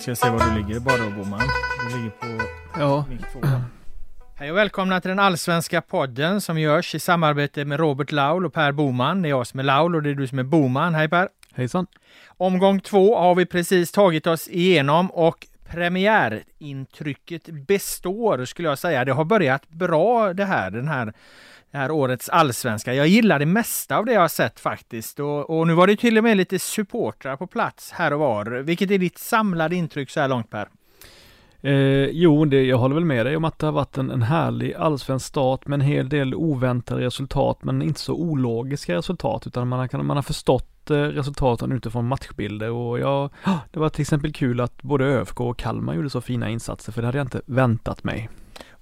Ska jag se var du ligger bara då Boman. Du ligger på Ja. Hej och välkomna till den allsvenska podden som görs i samarbete med Robert Laul och Per Boman. Det är jag som är Laul och det är du som är Boman. Hej Per! Hejsan. Omgång två har vi precis tagit oss igenom och premiärintrycket består skulle jag säga. Det har börjat bra det här, den här, det här årets allsvenska. Jag gillar det mesta av det jag har sett faktiskt och, och nu var det till och med lite supportrar på plats här och var. Vilket är ditt samlade intryck så här långt Per? Eh, jo, det, jag håller väl med dig om att det har varit en, en härlig allsvensk start med en hel del oväntade resultat, men inte så ologiska resultat, utan man har, man har förstått eh, resultaten utifrån matchbilder och jag, det var till exempel kul att både ÖFK och Kalmar gjorde så fina insatser, för det hade jag inte väntat mig.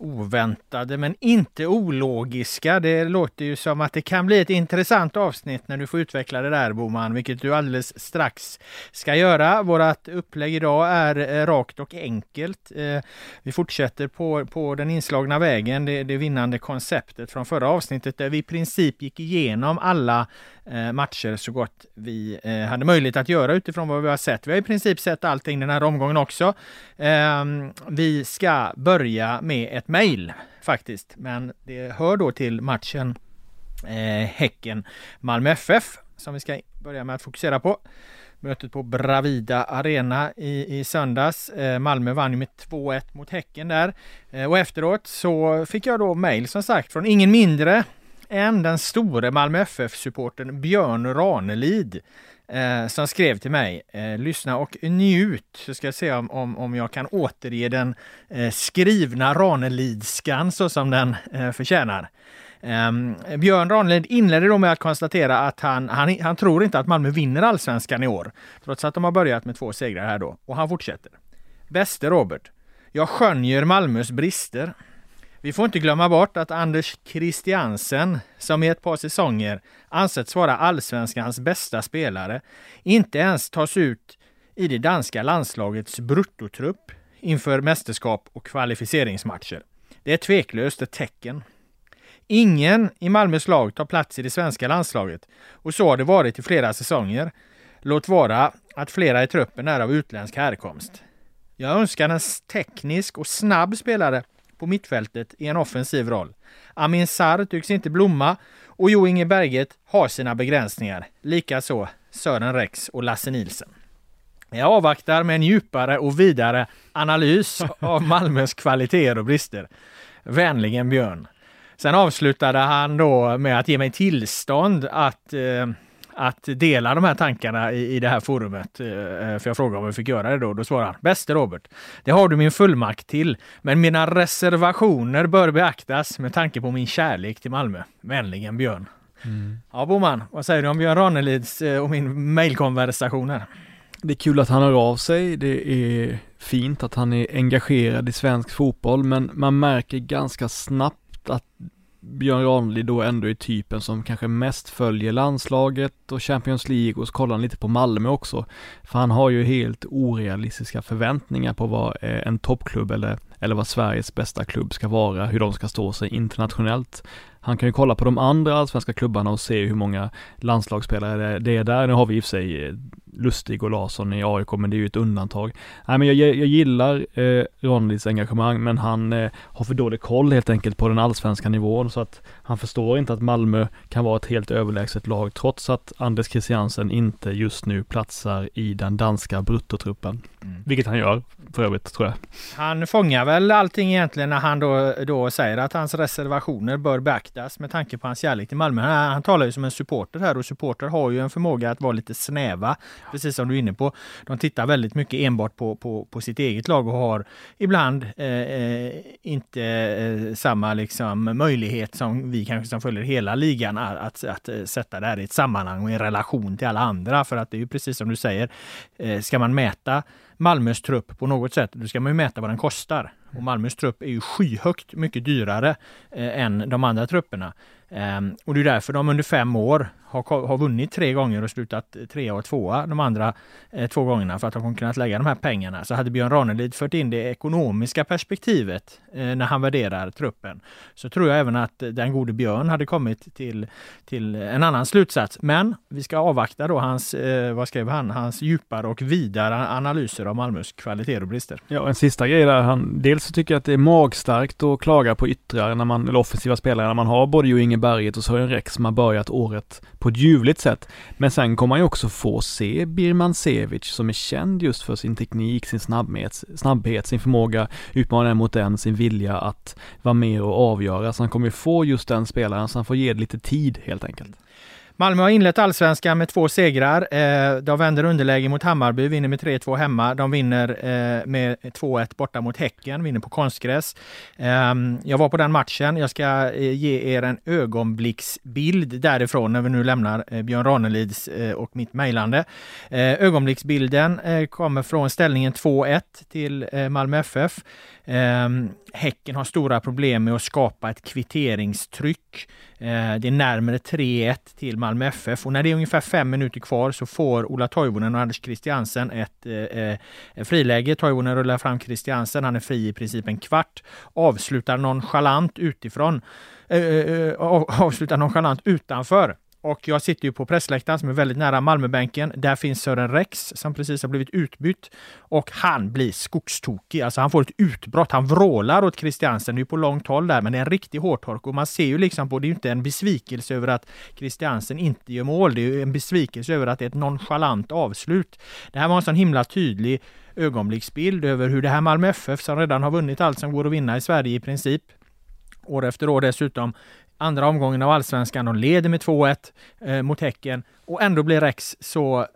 Oväntade men inte ologiska. Det låter ju som att det kan bli ett intressant avsnitt när du får utveckla det där Boman, vilket du alldeles strax ska göra. Vårat upplägg idag är eh, rakt och enkelt. Eh, vi fortsätter på, på den inslagna vägen, det, det vinnande konceptet från förra avsnittet där vi i princip gick igenom alla Eh, matcher så gott vi eh, hade möjlighet att göra utifrån vad vi har sett. Vi har i princip sett allting den här omgången också. Ehm, vi ska börja med ett mejl faktiskt, men det hör då till matchen eh, Häcken-Malmö FF som vi ska börja med att fokusera på. Mötet på Bravida Arena i, i söndags. Eh, Malmö vann ju med 2-1 mot Häcken där. Eh, och efteråt så fick jag då mejl som sagt från ingen mindre än den store Malmö FF-supporten Björn Ranelid eh, som skrev till mig. Eh, lyssna och njut. Så ska jag se om, om, om jag kan återge den eh, skrivna Ranelidskan så som den eh, förtjänar. Um, Björn Ranelid inledde då med att konstatera att han, han, han tror inte att Malmö vinner allsvenskan i år. Trots att de har börjat med två segrar här då. Och han fortsätter. Bäste Robert. Jag skönjer Malmös brister. Vi får inte glömma bort att Anders Christiansen, som i ett par säsonger ansetts vara allsvenskans bästa spelare, inte ens tas ut i det danska landslagets bruttotrupp inför mästerskap och kvalificeringsmatcher. Det är tveklöst ett tecken. Ingen i Malmös lag tar plats i det svenska landslaget och så har det varit i flera säsonger. Låt vara att flera i truppen är av utländsk härkomst. Jag önskar en teknisk och snabb spelare på mittfältet i en offensiv roll. Amin Sarr tycks inte blomma och Jo Inge Berget har sina begränsningar. Likaså Sören Rex och Lasse Nilsen. Jag avvaktar med en djupare och vidare analys av Malmös kvaliteter och brister. Vänligen Björn. Sen avslutade han då med att ge mig tillstånd att, eh, att dela de här tankarna i, i det här forumet. Eh, för jag frågade om jag fick göra det då. Då svarade han, bäste Robert, det har du min fullmakt till, men mina reservationer bör beaktas med tanke på min kärlek till Malmö. Vänligen Björn. Ja, Boman, vad säger du om Björn Ranelids eh, och min mejlkonversationer? Det är kul att han hör av sig, det är fint att han är engagerad i svensk fotboll, men man märker ganska snabbt att Björn Ranelid då ändå är typen som kanske mest följer landslaget och Champions League och så kollar han lite på Malmö också. För han har ju helt orealistiska förväntningar på vad eh, en toppklubb eller, eller vad Sveriges bästa klubb ska vara, hur de ska stå sig internationellt. Han kan ju kolla på de andra allsvenska klubbarna och se hur många landslagsspelare det- är där. Nu har vi i och för sig eh, Lustig och Larsson i AIK, men det är ju ett undantag. Nej, men jag, jag gillar eh, Ronalds engagemang, men han eh, har för dålig koll helt enkelt på den allsvenska nivån, så att han förstår inte att Malmö kan vara ett helt överlägset lag, trots att Anders Christiansen inte just nu platsar i den danska bruttotruppen. Mm. Vilket han gör, för övrigt, tror jag. Han fångar väl allting egentligen när han då, då säger att hans reservationer bör beaktas med tanke på hans kärlek till Malmö. Han, han talar ju som en supporter här och supporter har ju en förmåga att vara lite snäva, precis som du är inne på. De tittar väldigt mycket enbart på, på, på sitt eget lag och har ibland eh, eh inte eh, samma liksom, möjlighet som vi kanske som följer hela ligan att, att, att eh, sätta det här i ett sammanhang och i relation till alla andra. För att det är ju precis som du säger, eh, ska man mäta Malmös trupp på något sätt, då ska man ju mäta vad den kostar. Och Malmös trupp är ju skyhögt mycket dyrare eh, än de andra trupperna. Eh, och det är därför de under fem år har, har vunnit tre gånger och slutat eh, trea och tvåa de andra eh, två gångerna för att de kunnat lägga de här pengarna. Så hade Björn Ranelid fört in det ekonomiska perspektivet eh, när han värderar truppen så tror jag även att eh, den gode Björn hade kommit till, till en annan slutsats. Men vi ska avvakta då hans, eh, vad skrev han, hans djupare och vidare analyser av Malmös kvaliteter och brister. Ja, en sista grej där. Han, dels så tycker jag att det är magstarkt att klaga på yttrar när man, eller offensiva spelare när man har både Jo Inge Berget och Sören Rex som har börjat året på ett ljuvligt sätt. Men sen kommer man ju också få se Birman Sevic som är känd just för sin teknik, sin snabbhet, snabbhet sin förmåga utmana mot den, sin vilja att vara med och avgöra. Så han kommer ju få just den spelaren, så han får ge det lite tid helt enkelt. Malmö har inlett allsvenskan med två segrar. Eh, de vänder underläge mot Hammarby, vinner med 3-2 hemma. De vinner eh, med 2-1 borta mot Häcken, vinner på konstgräs. Ehm, jag var på den matchen. Jag ska eh, ge er en ögonblicksbild därifrån när vi nu lämnar Björn Ranelids och mitt mejlande. Ögonblicksbilden kommer från ställningen 2-1 till Malmö FF. Ehm, Häcken har stora problem med att skapa ett kvitteringstryck. Eh, det är närmare 3-1 till Malmö FF och när det är ungefär fem minuter kvar så får Ola Toivonen och Anders Christiansen ett eh, eh friläge. Toivonen rullar fram Christiansen, han är fri i princip en kvart, avslutar nonchalant utifrån, eh, eh, eh avslutar nonchalant utanför och jag sitter ju på pressläktaren som är väldigt nära Malmöbänken. Där finns Sören Rex som precis har blivit utbytt och han blir skogstokig. Alltså han får ett utbrott. Han vrålar åt Christiansen. Det är på långt håll där, men det är en riktig hårtork och man ser ju liksom på det är ju inte en besvikelse över att Christiansen inte gör mål. Det är ju en besvikelse över att det är ett nonchalant avslut. Det här var en sån himla tydlig ögonblicksbild över hur det här Malmö FF som redan har vunnit allt som går att vinna i Sverige i princip år efter år dessutom andra omgången av allsvenskan. De leder med 2-1 eh, mot Häcken och ändå blir Rex så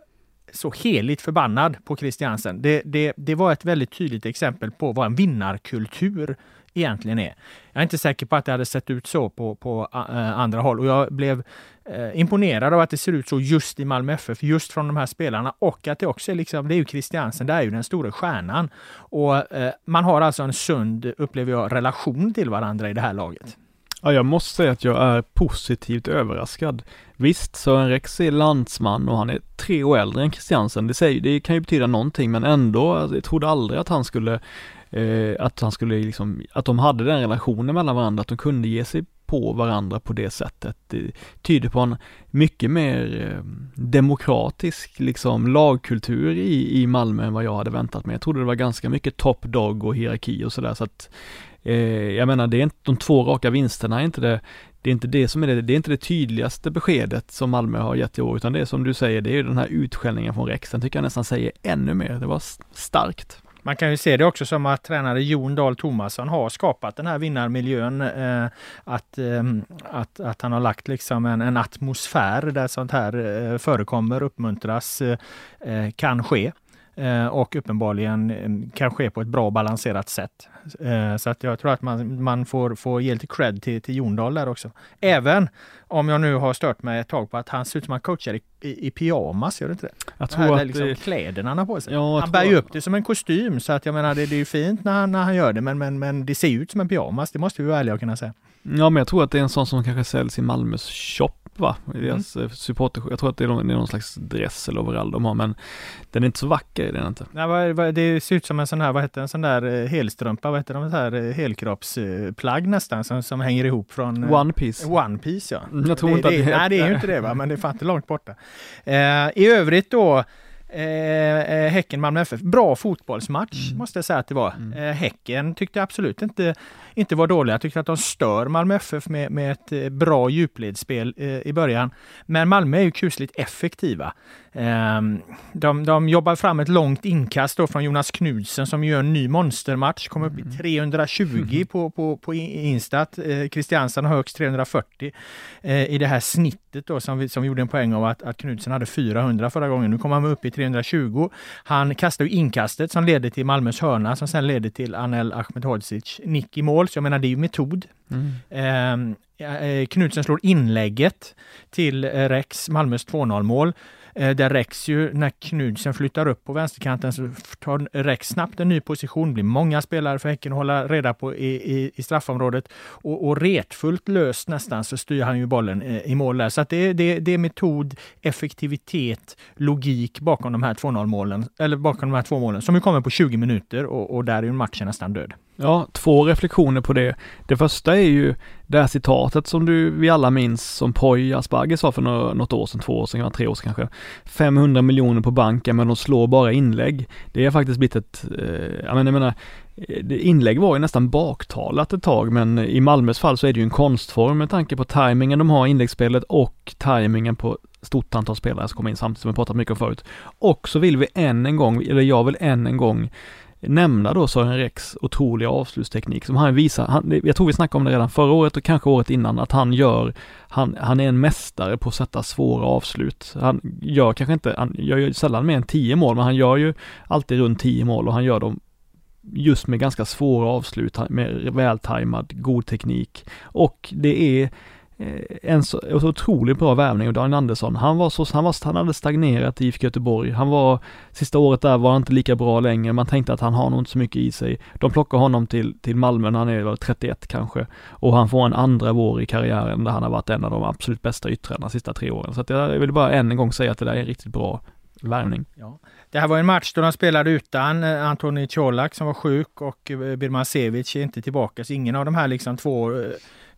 så heligt förbannad på Christiansen. Det, det, det var ett väldigt tydligt exempel på vad en vinnarkultur egentligen är. Jag är inte säker på att det hade sett ut så på, på äh, andra håll och jag blev äh, imponerad av att det ser ut så just i Malmö FF, just från de här spelarna och att det också är liksom, det är ju Christiansen, det är ju den stora stjärnan. Och äh, man har alltså en sund, upplever jag, relation till varandra i det här laget. Ja, jag måste säga att jag är positivt överraskad. Visst, Sören Rex är landsman och han är tre år äldre än Christiansen. Det, säger, det kan ju betyda någonting, men ändå, alltså, jag trodde aldrig att han skulle, eh, att han skulle liksom, att de hade den relationen mellan varandra, att de kunde ge sig på varandra på det sättet. Det tyder på en mycket mer eh, demokratisk liksom lagkultur i, i Malmö än vad jag hade väntat mig. Jag trodde det var ganska mycket top dog och hierarki och sådär så att Eh, jag menar, det är inte de två raka vinsterna, är inte det, det är inte det som är det, det är inte det tydligaste beskedet som Malmö har gett i år, utan det är som du säger, det är ju den här utskällningen från Rex. Den tycker jag nästan säger ännu mer. Det var starkt. Man kan ju se det också som att tränare Jon Dahl Tomasson har skapat den här vinnarmiljön. Eh, att, eh, att, att han har lagt liksom en, en atmosfär där sånt här eh, förekommer, uppmuntras, eh, eh, kan ske. Eh, och uppenbarligen eh, kan ske på ett bra balanserat sätt. Eh, så att jag tror att man, man får, får ge lite cred till, till Jondal där också. Även om jag nu har stört mig ett tag på att han ser ut som han coachar i, i, i pyjamas, gör det inte det? Jag tror det här, att liksom det... kläderna han har på sig. Ja, han bär ju upp det som en kostym så att jag menar det, det är ju fint när han, när han gör det men, men, men det ser ut som en pyjamas, det måste vi vara ärliga och kunna säga. Ja men jag tror att det är en sån som kanske säljs i Malmös shop va? I mm. deras mm. supporter, jag tror att det är, någon, det är någon slags dress eller overall de har men den är inte så vacker, är den inte. Nej, det ser ut som en sån här, vad heter en sån där eh, helstrumpa, vad heter de, så här eh, helkroppsplagg nästan som, som hänger ihop från One Piece. One Piece ja. Mm, jag tror det, inte det, att det Nej det är ju inte det va, men det är fan inte långt borta. Eh, I övrigt då Eh, eh, Häcken-Malmö FF. Bra fotbollsmatch mm. måste jag säga att det var. Mm. Eh, häcken tyckte absolut inte, inte var dåliga. Jag tyckte att de stör Malmö FF med, med ett eh, bra djupledsspel eh, i början. Men Malmö är ju kusligt effektiva. Ehm, de, de jobbar fram ett långt inkast då från Jonas Knudsen som gör en ny monstermatch, kommer upp i 320 mm. på, på, på Instat. Christiansen har högst 340 i det här snittet då som vi, som vi gjorde en poäng av att, att Knudsen hade 400 förra gången. Nu kommer han upp i 320. Han kastar ju inkastet som leder till Malmös hörna som sen leder till Anel Ahmedhodzic nick i mål. Så jag menar det är ju metod. Mm. Eh, Knutsen slår inlägget till Rex, Malmös 2-0 mål. Eh, där Rex ju, när Knudsen flyttar upp på vänsterkanten så tar Rex snabbt en ny position, blir många spelare för Häcken att hålla reda på i, i, i straffområdet och, och retfullt löst nästan så styr han ju bollen eh, i mål där. Så att det, det, det är metod, effektivitet, logik bakom de här 2-0 målen, eller bakom de här två målen som ju kommer på 20 minuter och, och där är ju matchen nästan död. Ja, två reflektioner på det. Det första är ju det här citatet som du, vi alla minns som Poy Asperger sa för något år sedan, två år sedan, tre år sedan kanske. 500 miljoner på banken men de slår bara inlägg. Det har faktiskt blivit ett, eh, jag menar, eh, jag menar inlägg var ju nästan baktalat ett tag men i Malmös fall så är det ju en konstform med tanke på tajmingen de har i inläggsspelet och tajmingen på stort antal spelare som kommer in samtidigt som vi pratat mycket om förut. Och så vill vi än en gång, eller jag vill än en gång nämna då Sören Rex otroliga avslutsteknik som han visar, han, jag tror vi snackade om det redan förra året och kanske året innan, att han gör, han, han är en mästare på att sätta svåra avslut. Han gör kanske inte, han gör ju sällan mer än tio mål, men han gör ju alltid runt tio mål och han gör dem just med ganska svåra avslut, med vältajmad, god teknik. Och det är Eh, en så, otroligt bra värvning av Daniel Andersson. Han var så, han var, han hade stagnerat i IFK Göteborg. Han var, sista året där var han inte lika bra längre. Man tänkte att han har nog inte så mycket i sig. De plockar honom till, till Malmö när han är 31 kanske. Och han får en andra vår i karriären där han har varit en av de absolut bästa yttrarna de sista tre åren. Så att jag vill bara än en gång säga att det där är en riktigt bra värvning. Ja. Det här var en match då de spelade utan eh, Antoni Colak som var sjuk och eh, Birman Sevic är inte tillbaka. Så ingen av de här liksom två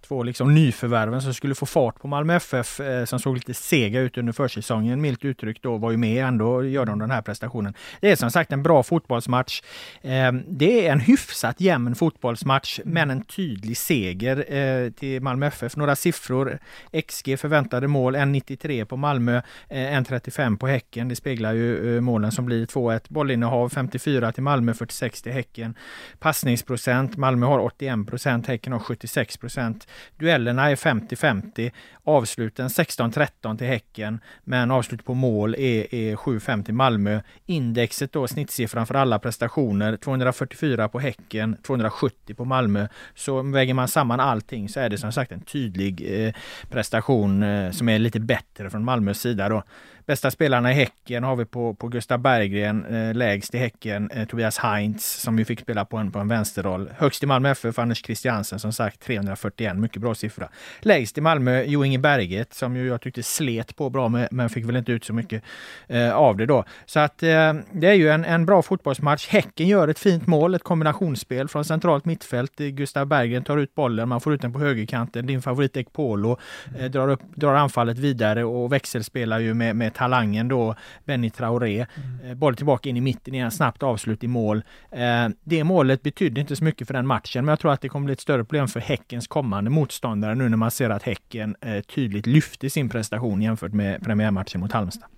två liksom nyförvärven som skulle få fart på Malmö FF eh, som såg lite sega ut under försäsongen, milt uttryckt då, var ju med. Ändå gör de den här prestationen. Det är som sagt en bra fotbollsmatch. Eh, det är en hyfsat jämn fotbollsmatch, men en tydlig seger eh, till Malmö FF. Några siffror. XG förväntade mål 1,93 på Malmö, eh, 1,35 på Häcken. Det speglar ju eh, målen som blir 2-1. Bollinnehav 54 till Malmö, 46 till Häcken. Passningsprocent, Malmö har 81 procent, Häcken har 76 procent. Duellerna är 50-50. Avsluten 16-13 till Häcken, men avslut på mål är, är 7-5 till Malmö. Indexet då, snittsiffran för alla prestationer, 244 på Häcken, 270 på Malmö. Så väger man samman allting så är det som sagt en tydlig eh, prestation eh, som är lite bättre från Malmös sida då. Bästa spelarna i Häcken har vi på, på Gustav Berggren, eh, lägst i Häcken eh, Tobias Heinz som ju fick spela på en, på en vänsterroll. Högst i Malmö FF Anders Christiansen som sagt 341, mycket bra siffra. Lägst i Malmö Jo Inge Berget som ju jag tyckte slet på bra med, men fick väl inte ut så mycket eh, av det då. Så att eh, det är ju en, en bra fotbollsmatch. Häcken gör ett fint mål, ett kombinationsspel från centralt mittfält. Eh, Gustav Berggren tar ut bollen, man får ut den på högerkanten. Din favorit Ekpolo eh, drar, upp, drar anfallet vidare och växelspelar ju med, med talangen då, Benny Traoré. Mm. Eh, boll tillbaka in i mitten igen, snabbt avslut i mål. Eh, det målet betydde inte så mycket för den matchen, men jag tror att det kommer bli ett större problem för Häckens kommande motståndare nu när man ser att Häcken eh, tydligt lyfte sin prestation jämfört med premiärmatchen mot Halmstad.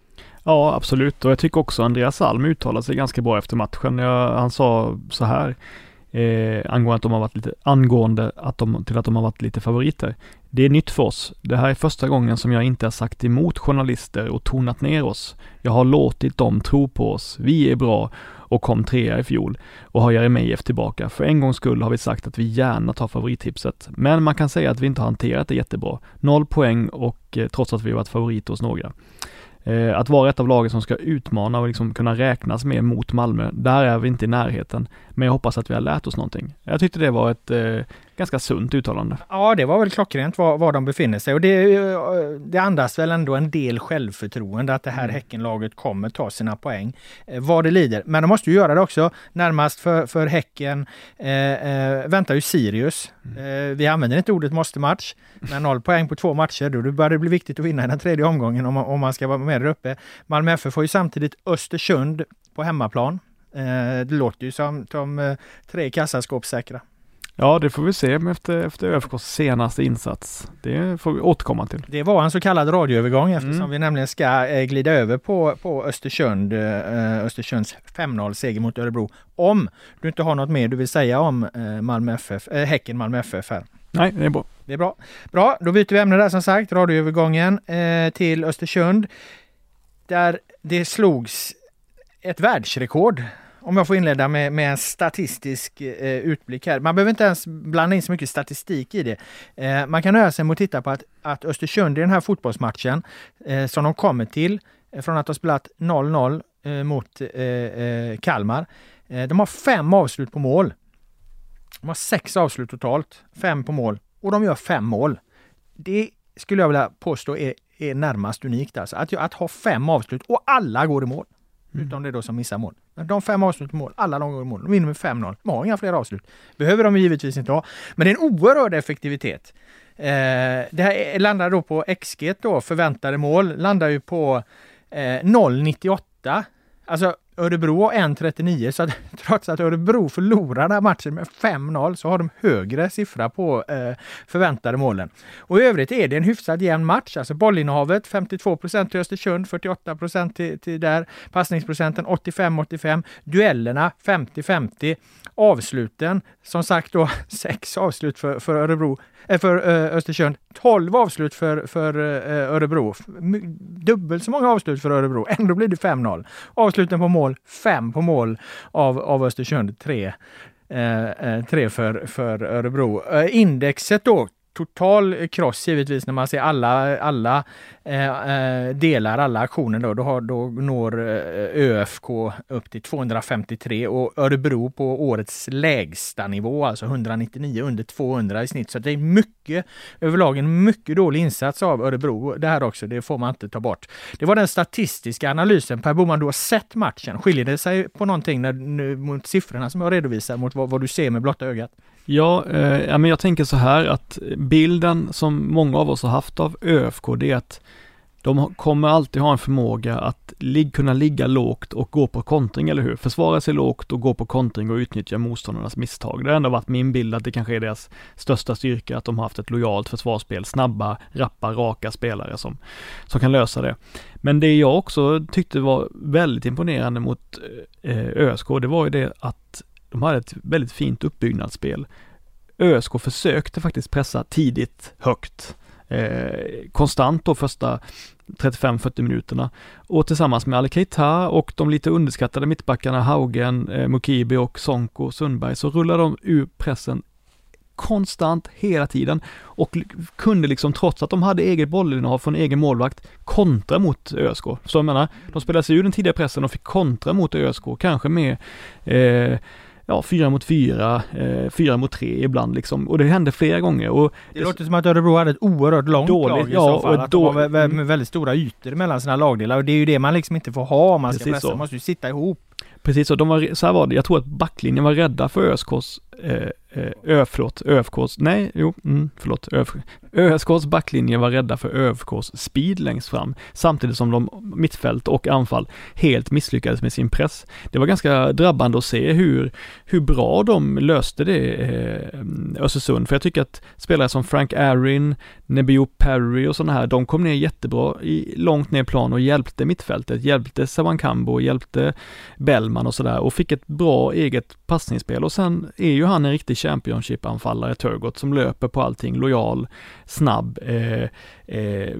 Ja, absolut. Och jag tycker också Andreas Alm uttalade sig ganska bra efter matchen. Jag, han sa så här eh, angående, att de har varit lite, angående att de, till att de har varit lite favoriter. Det är nytt för oss. Det här är första gången som jag inte har sagt emot journalister och tonat ner oss. Jag har låtit dem tro på oss. Vi är bra och kom trea i fjol och har Jeremejeff tillbaka. För en gångs skull har vi sagt att vi gärna tar favorittipset. Men man kan säga att vi inte har hanterat det jättebra. Noll poäng och eh, trots att vi varit favoriter hos några. Eh, att vara ett av lagen som ska utmana och liksom kunna räknas med mot Malmö, där är vi inte i närheten. Men jag hoppas att vi har lärt oss någonting. Jag tyckte det var ett eh, ganska sunt uttalande. Ja, det var väl klockrent var, var de befinner sig och det, eh, det andas väl ändå en del självförtroende att det här mm. Häckenlaget kommer ta sina poäng eh, vad det lider. Men de måste ju göra det också. Närmast för, för Häcken eh, eh, väntar ju Sirius. Mm. Eh, vi använder inte ordet måste-match, men noll poäng på två matcher, då börjar det bli viktigt att vinna i den tredje omgången om, om man ska vara med där uppe. Malmö FF får ju samtidigt Östersund på hemmaplan. Det låter ju som de tre kassaskåpssäkra. Ja, det får vi se efter, efter ÖFKs senaste insats. Det får vi återkomma till. Det var en så kallad radioövergång eftersom mm. vi nämligen ska eh, glida över på, på Östersund, eh, Östersunds 5-0 seger mot Örebro. Om du inte har något mer du vill säga om eh, Malmö FF, äh, Häcken Malmö FF här. Nej, det är bra. Det är bra. Bra, då byter vi ämne där som sagt, radioövergången eh, till Östersund. Där det slogs ett världsrekord om jag får inleda med, med en statistisk eh, utblick här. Man behöver inte ens blanda in så mycket statistik i det. Eh, man kan nöja sig med att titta på att, att Östersund i den här fotbollsmatchen eh, som de kommer till från att ha spelat 0-0 eh, mot eh, eh, Kalmar. Eh, de har fem avslut på mål. De har sex avslut totalt, fem på mål och de gör fem mål. Det skulle jag vilja påstå är, är närmast unikt alltså. Att, att ha fem avslut och alla går i mål. Mm. Utom det då som missar mål. De fem avslut på mål, alla de går i mål. De vinner med 5-0. De har inga fler avslut. Behöver de givetvis inte ha. Men det är en oerhörd effektivitet. Eh, det här landar då på XG då, förväntade mål, landar ju på eh, 0,98. Alltså Örebro har 1.39 så att, trots att Örebro förlorar den här matchen med 5-0 så har de högre siffra på eh, förväntade målen. Och i övrigt är det en hyfsat jämn match. Alltså bollinnehavet 52% till Östersund, 48 till, till där. Passningsprocenten 85-85. Duellerna 50-50. Avsluten, som sagt då sex avslut för, för Örebro, Eh, för eh, Östersund, 12 avslut för, för eh, Örebro. Dubbelt så många avslut för Örebro, ändå blir det 5-0. Avsluten på mål, 5 på mål av, av Östersund, 3 Eh, tre för, för Örebro. Indexet då, total kross givetvis när man ser alla, alla Eh, eh delar alla aktioner då, då, har, då når eh, ÖFK upp till 253 och Örebro på årets lägsta nivå, alltså 199 under 200 i snitt. Så det är mycket överlag en mycket dålig insats av Örebro det här också. Det får man inte ta bort. Det var den statistiska analysen. Per Boman, du har sett matchen. Skiljer det sig på någonting när, mot siffrorna som jag redovisar mot vad, vad du ser med blotta ögat? Ja, eh, men jag tänker så här att bilden som många av oss har haft av ÖFK, det är att de kommer alltid ha en förmåga att lig kunna ligga lågt och gå på kontring, eller hur? Försvara sig lågt och gå på kontring och utnyttja motståndarnas misstag. Det har ändå varit min bild att det kanske är deras största styrka, att de har haft ett lojalt försvarsspel, snabba, rappa, raka spelare som, som kan lösa det. Men det jag också tyckte var väldigt imponerande mot eh, ÖSK, det var ju det att de hade ett väldigt fint uppbyggnadsspel. ÖSK försökte faktiskt pressa tidigt högt eh, konstant då första 35-40 minuterna. Och tillsammans med Ali Keita och de lite underskattade mittbackarna Haugen, eh, Mukibi och Sonko Sundberg så rullade de ur pressen konstant hela tiden och kunde liksom trots att de hade eget bollinnehav från egen målvakt kontra mot ÖSK. Så jag menar, de spelade sig ur den tidiga pressen och fick kontra mot ÖSK, kanske med eh, ja, fyra mot fyra, eh, fyra mot tre ibland liksom. Och det hände flera gånger. Och det, det låter som att Örebro hade ett oerhört långt dåligt, lag i ja, så fall. Att då, de har väldigt stora ytor mellan sina lagdelar och det är ju det man liksom inte får ha om man ska pressa. Man måste ju sitta ihop. Precis så, de var, så här var det, jag tror att backlinjen var rädda för ÖSKs eh, Eh, Ö, förlåt, ÖFKs, nej, jo, mm, förlåt, ÖF, ÖSKs backlinje var rädda för ÖFKs speed längst fram, samtidigt som de mittfält och anfall helt misslyckades med sin press. Det var ganska drabbande att se hur, hur bra de löste det, eh, Östersund, för jag tycker att spelare som Frank Arin, Nebio Perry och sådana här, de kom ner jättebra i, långt ner plan och hjälpte mittfältet, hjälpte Savankambo, hjälpte Bellman och sådär och fick ett bra eget passningsspel och sen är ju han en riktig Championship-anfallare, Turgott, som löper på allting, lojal, snabb, eh, eh,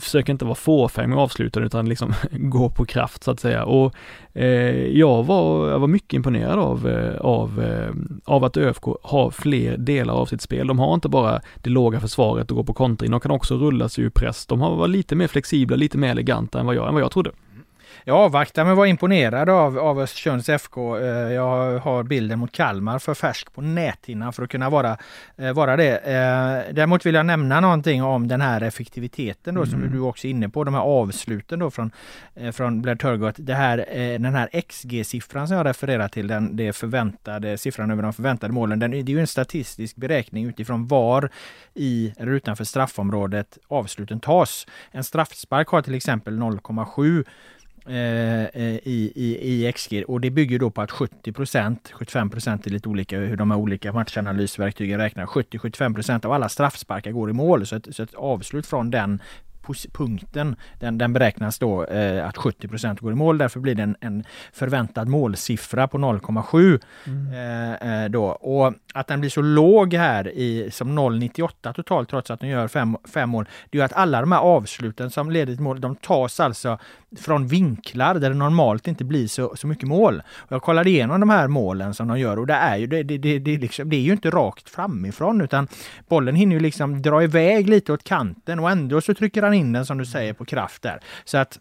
försöker inte vara fåfäng med avsluten utan liksom gå på kraft så att säga. Och eh, jag, var, jag var mycket imponerad av, eh, av, eh, av att ÖFK har fler delar av sitt spel. De har inte bara det låga försvaret och gå på kontring, de kan också rulla sig ur press. De har varit lite mer flexibla, lite mer eleganta än vad jag, än vad jag trodde. Jag avvaktar men var imponerad av, av Östersunds FK. Eh, jag har bilden mot Kalmar för färsk på näthinnan för att kunna vara, eh, vara det. Eh, däremot vill jag nämna någonting om den här effektiviteten då mm. som du också är inne på. De här avsluten då från, från Blair Turgott. Det här, den här XG-siffran som jag refererar till, den det förväntade siffran över de förväntade målen. Den, det är ju en statistisk beräkning utifrån var i eller utanför straffområdet avsluten tas. En straffspark har till exempel 0,7 Eh, eh, Eh, eh, i, i, i XG och det bygger då på att 70% 75% är lite olika hur de här olika matchanalysverktygen räknar. 70-75% av alla straffsparkar går i mål så ett, så ett avslut från den punkten, den, den beräknas då eh, att 70% går i mål. Därför blir det en, en förväntad målsiffra på 0,7 mm. eh, eh, då. Och att den blir så låg här i som 0,98 totalt trots att den gör fem, fem mål. Det är att alla de här avsluten som leder till mål, de tas alltså från vinklar där det normalt inte blir så, så mycket mål. Och jag kollade igenom de här målen som de gör och det är ju, det, det, det, det, liksom, det är ju inte rakt framifrån utan bollen hinner ju liksom dra iväg lite åt kanten och ändå så trycker han in den som du säger på kraft där. Så att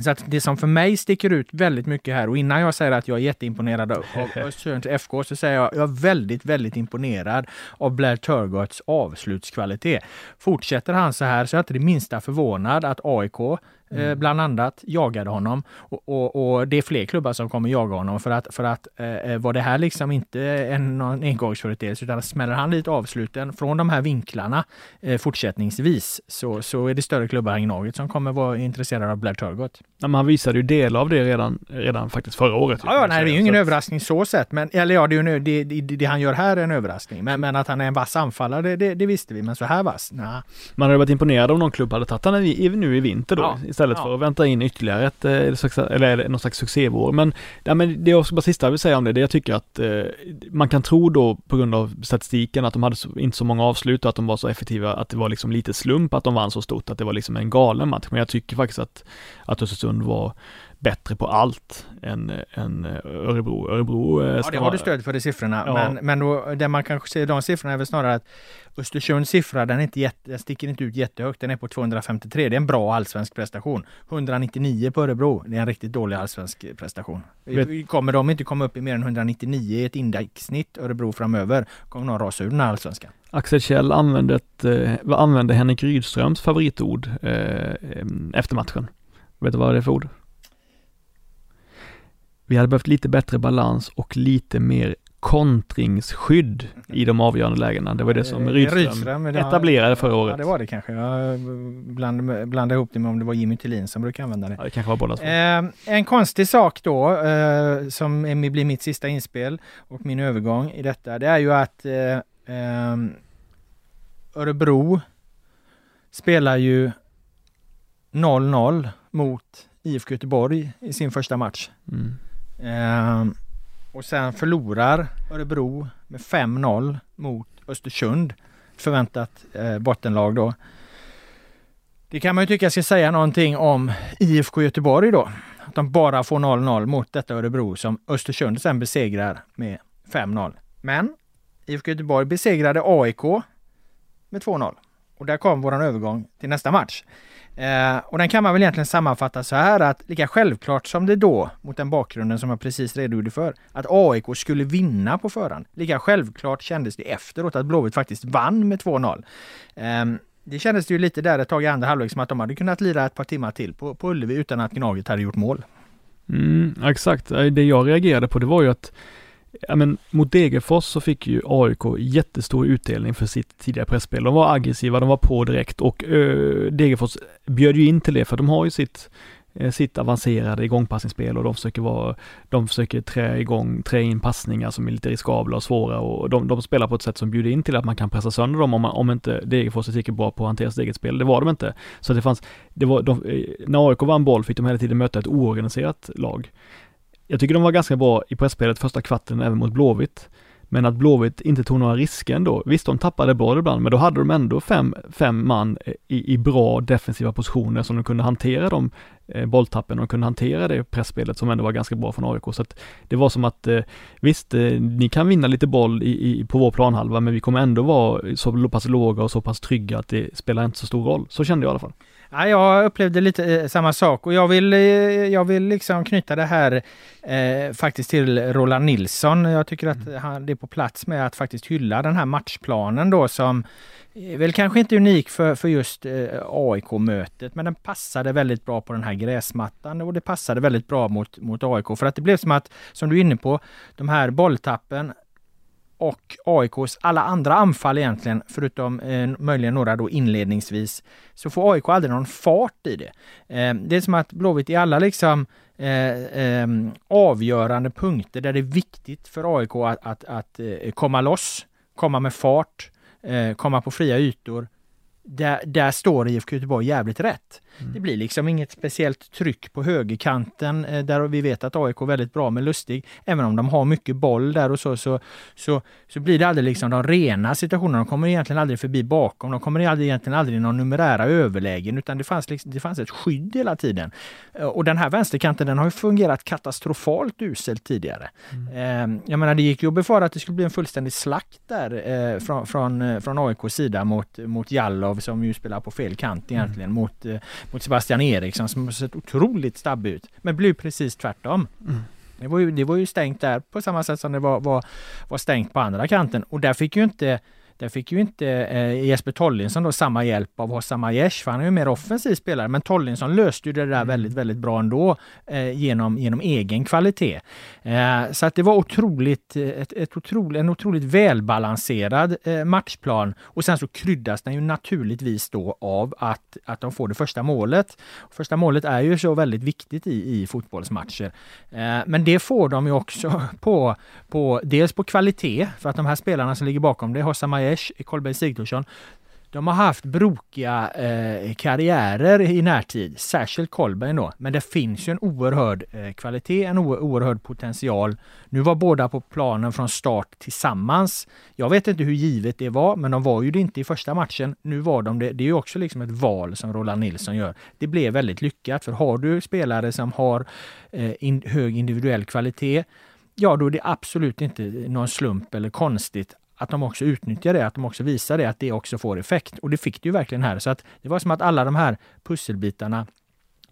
Så att det som för mig sticker ut väldigt mycket här och innan jag säger att jag är jätteimponerad av Östersunds FK så säger jag att jag är väldigt, väldigt imponerad av Blair Turgots avslutskvalitet. Fortsätter han så här så är jag inte det minsta förvånad att AIK mm. bland annat jagade honom. Och, och, och, det är fler klubbar som kommer jaga honom för att, för att eh, eh var det här liksom inte en engångsföreteelse utan smäller han dit avsluten från de här vinklarna eh, fortsättningsvis så, så är det större klubbar än Gnaget som kommer vara intresserade av Blair Turgott. Ja, men han visade ju delar av det redan, redan faktiskt förra året. Ja, ja nej, det är ju ingen så. överraskning så sett. Men, eller ja, det, är ju, det, det, det, han gör här är en överraskning. Men, men att han är en vass anfallare, det, det, visste vi. Men så här vass, nej. Man hade varit imponerad om någon klubb hade tagit honom nu i vinter då. Ja istället ja. för att vänta in ytterligare ett, eh, eller någon slags succévår. Men, ja, men det är också bara sista jag vill säga om det, det jag tycker att eh, man kan tro då på grund av statistiken att de hade så, inte så många avslut och att de var så effektiva att det var liksom lite slump att de vann så stort, att det var liksom en galen match. Men jag tycker faktiskt att, att Östersund var bättre på allt än, än Örebro. Örebro eh, ja, det har du stöd för i siffrorna. Ja. Men, men då, det man kanske ser de siffrorna är väl snarare att Östersunds siffra, den, är inte jätte, den sticker inte ut jättehögt. Den är på 253. Det är en bra allsvensk prestation. 199 på Örebro. Det är en riktigt dålig allsvensk prestation. Vet. Kommer de inte komma upp i mer än 199 i ett indexsnitt Örebro framöver, kommer de rasa ur den här allsvenskan. Axel Kjell använde, ett, eh, använde Henrik Rydströms favoritord eh, efter matchen. Vet du vad det är för ord? Vi hade behövt lite bättre balans och lite mer kontringsskydd i de avgörande lägena. Det var det som eh, Rydström, Rydström etablerade förra året. Ja, det var det kanske. Jag bland, blandade ihop det med om det var Jimmy Tillin som brukar använda det. Ja, det kanske var båda två. Eh, en konstig sak då, eh, som blir mitt sista inspel och min övergång i detta, det är ju att eh, eh Örebro spelar ju 0-0 mot IFK Göteborg i sin första match. Mm. Eh, och sen förlorar Örebro med 5-0 mot Östersund. Förväntat eh, bottenlag då. Det kan man ju tycka ska säga någonting om IFK Göteborg då. Att de bara får 0-0 mot detta Örebro som Östersund sen besegrar med 5-0. Men IFK Göteborg besegrade AIK med 2-0. Och där kom våran övergång till nästa match. Eh, och den kan man väl egentligen sammanfatta så här att lika självklart som det då, mot den bakgrunden som jag precis redogjorde för, att AIK skulle vinna på förhand. Lika självklart kändes det efteråt att Blåvitt faktiskt vann med 2-0. Eh, det kändes ju lite där ett tag i andra halvlek som att de hade kunnat lira ett par timmar till på, på Ullevi utan att Gnaget hade gjort mål. Mm, exakt, eh, det jag reagerade på det var ju att ja, men mot Degerfors så fick ju AIK jättestor utdelning för sitt tidigare pressspel. De var aggressiva, de var på direkt och ö, Degerfors bjöd ju in till det för de har ju sitt eh, sitt avancerade igångpassningsspel och de försöker vara, de försöker trä igång, trä in passningar som är lite riskabla och svåra och de, de spelar på ett sätt som bjuder in till att man kan pressa sönder dem om, man, om inte Degerfors är tillräckligt bra på att hantera sitt eget spel. Det var de inte. Så det fanns, det var, de, eh, när AIK vann boll fick de hela tiden möta ett oorganiserat lag. Jag tycker de var ganska bra i pressspelet första kvarten även mot Blåvitt. Men att Blåvitt inte tog några risker ändå. Visst, de tappade boll ibland, men då hade de ändå fem, fem man i, i bra defensiva positioner som de kunde hantera de bolltappen och kunde hantera det pressspelet som ändå var ganska bra från AIK. Så att det var som att, eh, visst, eh, ni kan vinna lite boll i, i, på vår planhalva, men vi kommer ändå vara så pass låga och så pass trygga att det spelar inte så stor roll. Så kände jag i alla fall. Ja, jag upplevde lite eh, samma sak och jag vill, eh, jag vill liksom knyta det här eh, faktiskt till Roland Nilsson. Jag tycker att mm. han, det är på plats med att faktiskt hylla den här matchplanen då som Eh, väl kanske inte unik för, för just eh, AIK-mötet, men den passade väldigt bra på den här gräsmattan och det passade väldigt bra mot, mot AIK för att det blev som att, som du är inne på, de här bolltappen och AIKs alla andra anfall egentligen, förutom eh, möjligen några då inledningsvis, så får AIK aldrig någon fart i det. Eh, det är som att Blåvitt i alla liksom eh, eh avgörande punkter där det är viktigt för AIK att, att, att eh, komma loss, komma med fart, eh, Eh, komma på fria ytor, där, där står IFK Göteborg jävligt rätt. Mm. Det blir liksom inget speciellt tryck på högerkanten eh, där vi vet att AIK är väldigt bra med Lustig. Även om de har mycket boll där och så, så, så, så blir det aldrig liksom de rena situationerna. De kommer egentligen aldrig förbi bakom. De kommer aldrig, egentligen aldrig någon numerära överlägen utan det fanns, liksom, det fanns ett skydd hela tiden. Eh, och den här vänsterkanten den har fungerat katastrofalt uselt tidigare. Mm. Jag menar det gick ju att befara att det skulle bli en fullständig slakt där från, från, från AIKs sida mot, mot Jallow Lindelöf som ju spelar på fel kant egentligen mm. mot, eh, mot Sebastian Eriksson som har sett otroligt stabbig ut. Men blev precis tvärtom. Mm. Det var, ju, det var ju stängt där på samma sätt som det var, var, var stängt på andra kanten och där fick ju inte där fick ju inte eh, Jesper Tollinsson då samma hjälp av Hossam Aiesh, för han är ju mer offensiv spelare. Men Tollinsson löste ju det där mm. väldigt, väldigt bra ändå eh, genom, genom egen kvalitet. Eh, så att det var otroligt, ett, ett otroligt, en otroligt välbalanserad eh, matchplan. Och sen så kryddas den ju naturligtvis då av att, att de får det första målet. Första målet är ju så väldigt viktigt i, i fotbollsmatcher. Eh, men det får de ju också på, på dels på kvalitet, för att de här spelarna som ligger bakom det, Hossam Majesh, Kolberg Sigthorsson, de har haft brokiga eh, karriärer i närtid, särskilt Kolberg då. Men det finns ju en oerhörd eh, kvalitet, en oerhörd potential. Nu var båda på planen från start tillsammans. Jag vet inte hur givet det var, men de var ju det inte i första matchen. Nu var de det. Det är ju också liksom ett val som Roland Nilsson gör. Det blev väldigt lyckat, för har du spelare som har eh, in, hög individuell kvalitet, ja då är det absolut inte någon slump eller konstigt att de också utnyttjar det, att de också visar det, att det också får effekt. Och det fick det ju verkligen här. Så att det var som att alla de här pusselbitarna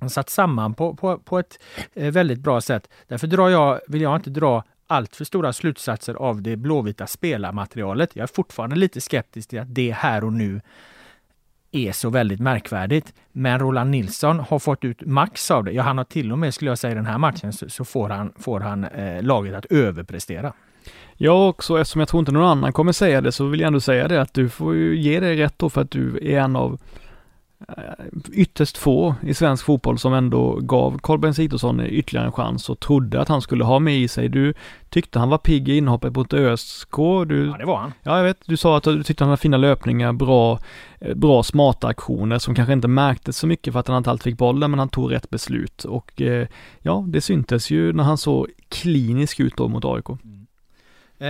satt samman på, på, på ett eh, väldigt bra sätt. Därför drar jag, vill jag inte dra allt för stora slutsatser av det blåvita spelarmaterialet. Jag är fortfarande lite skeptisk till att det här och nu är så väldigt märkvärdigt. Men Roland Nilsson har fått ut max av det. Ja, han har till och med, skulle jag säga, i den här matchen så, så får han, får han eh, laget att överprestera. Jag också, eftersom jag tror inte någon annan kommer säga det, så vill jag ändå säga det att du får ju ge dig rätt då för att du är en av eh, ytterst få i svensk fotboll som ändå gav Kolbeinn Sigthorsson ytterligare en chans och trodde att han skulle ha med i sig. Du tyckte han var pigg i inhoppet mot ÖSK. Du, ja, det var han. Ja, jag vet. Du sa att du tyckte han hade fina löpningar, bra, eh, bra smarta aktioner som kanske inte märktes så mycket för att han inte alltid fick bollen, men han tog rätt beslut. Och eh, ja, det syntes ju när han såg klinisk ut då mot AIK. Uh,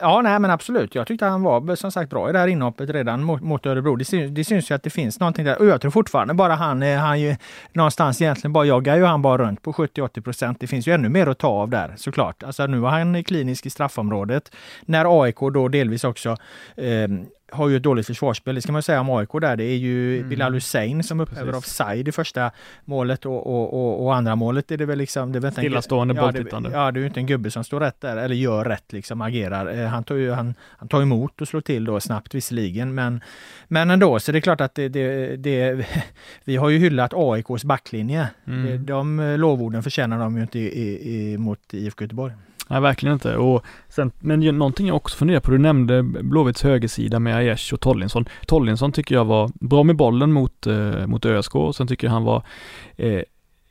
ja, nej men absolut. Jag tyckte han var som sagt bra i det här inhoppet redan mot, mot Örebro. Det, syns, det syns ju att det finns någonting där. Och jag tror fortfarande bara han, han ju någonstans egentligen bara joggar ju han bara runt på 70-80 procent. Det finns ju ännu mer att ta av där såklart. Alltså nu var han klinisk i straffområdet. När AIK då delvis också eh, har ju ett dåligt försvarsspel, det ska man säga om AIK där. Det är ju mm. Bilal Hussein som upphäver offside i första målet och, och, och, och, andra målet är det väl liksom... Det är Stillastående ja, bolltittande. Ja, det är ju inte en gubbe som står rätt där, eller gör rätt liksom, agerar. Eh, han tar ju han, han tar emot och slår till då snabbt visserligen, men, men ändå, så det är klart att det, det, det vi har ju hyllat AIKs backlinje. Mm. De lovorden förtjänar de ju inte i, i, mot IFK Göteborg. Nej, verkligen inte. Och sen, men någonting jag också funderar på, du nämnde Blåvitts högersida med Aiesh och Tollinsson. Tollinsson tycker jag var bra med bollen mot, eh, mot ÖSK, och sen tycker jag han var eh,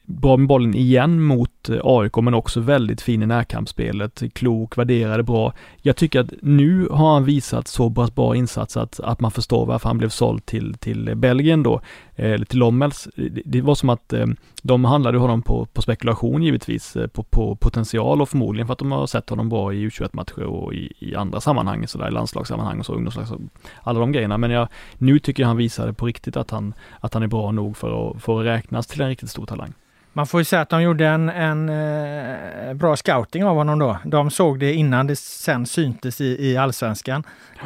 bra med bollen igen mot Eh, AIK, men också väldigt fin i närkampsspelet, klok, värderade bra. Jag tycker att nu har han visat så pass bra insats att, att man förstår varför han blev såld till, till Belgien då, eh, eller till Lommels. Det var som att eh, de handlade honom på, på spekulation givetvis, på, på potential och förmodligen för att de har sett honom bra i U21-matcher och i, i andra sammanhang, sådär i landslagssammanhang och så, ungdomslagssammanhang, alla de grejerna. Men jag, nu tycker jag han visade på riktigt att han, att han är bra nog för att, för att räknas till en riktigt stor talang. Man får ju säga att de gjorde en, en eh, bra scouting av honom då. De såg det innan det sen syntes i, i allsvenskan.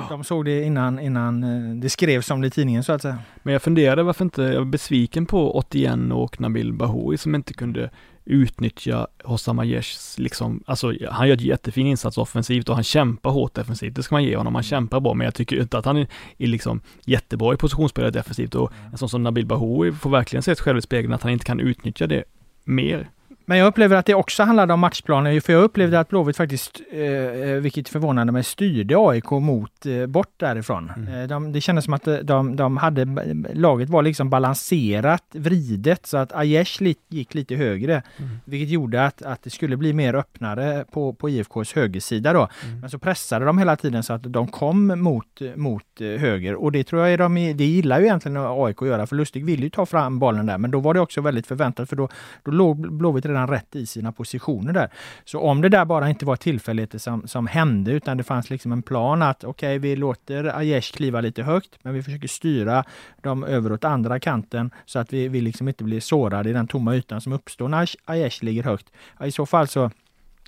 De såg det innan, innan eh, det skrevs om det i tidningen så att säga. Men jag funderade varför inte, jag var besviken på 81 och Nabil Bahoui som inte kunde utnyttja Hossam Aiesh liksom, alltså han gör ett jättefin insats offensivt och han kämpar hårt defensivt, det ska man ge honom, han kämpar bra, men jag tycker inte att han är, är liksom jättebra i positionsspelet defensivt och en sån som Nabil Bahoui får verkligen se ett själv i spegeln att han inte kan utnyttja det mer. Men jag upplever att det också handlade om matchplanen, för jag upplevde att Blåvitt faktiskt, eh, eh, vilket förvånade mig, styrde AIK mot, eh, bort därifrån. Mm. De, det kändes som att de, de hade, laget var liksom balanserat, vridet, så att Aiesh gick lite högre. Mm. Vilket gjorde att, att det skulle bli mer öppnare på, på IFKs högersida då. Mm. Men så pressade de hela tiden så att de kom mot, mot höger och det tror jag är de, det gillar ju egentligen AIK att göra, för Lustig ville ju ta fram bollen där, men då var det också väldigt förväntat, för då, då låg Blåvitt redan rätt i sina positioner där. Så om det där bara inte var tillfälligheter som, som hände utan det fanns liksom en plan att okej, okay, vi låter Aiesh kliva lite högt, men vi försöker styra dem över åt andra kanten så att vi, vi liksom inte blir sårade i den tomma ytan som uppstår när Aiesh ligger högt. I så fall så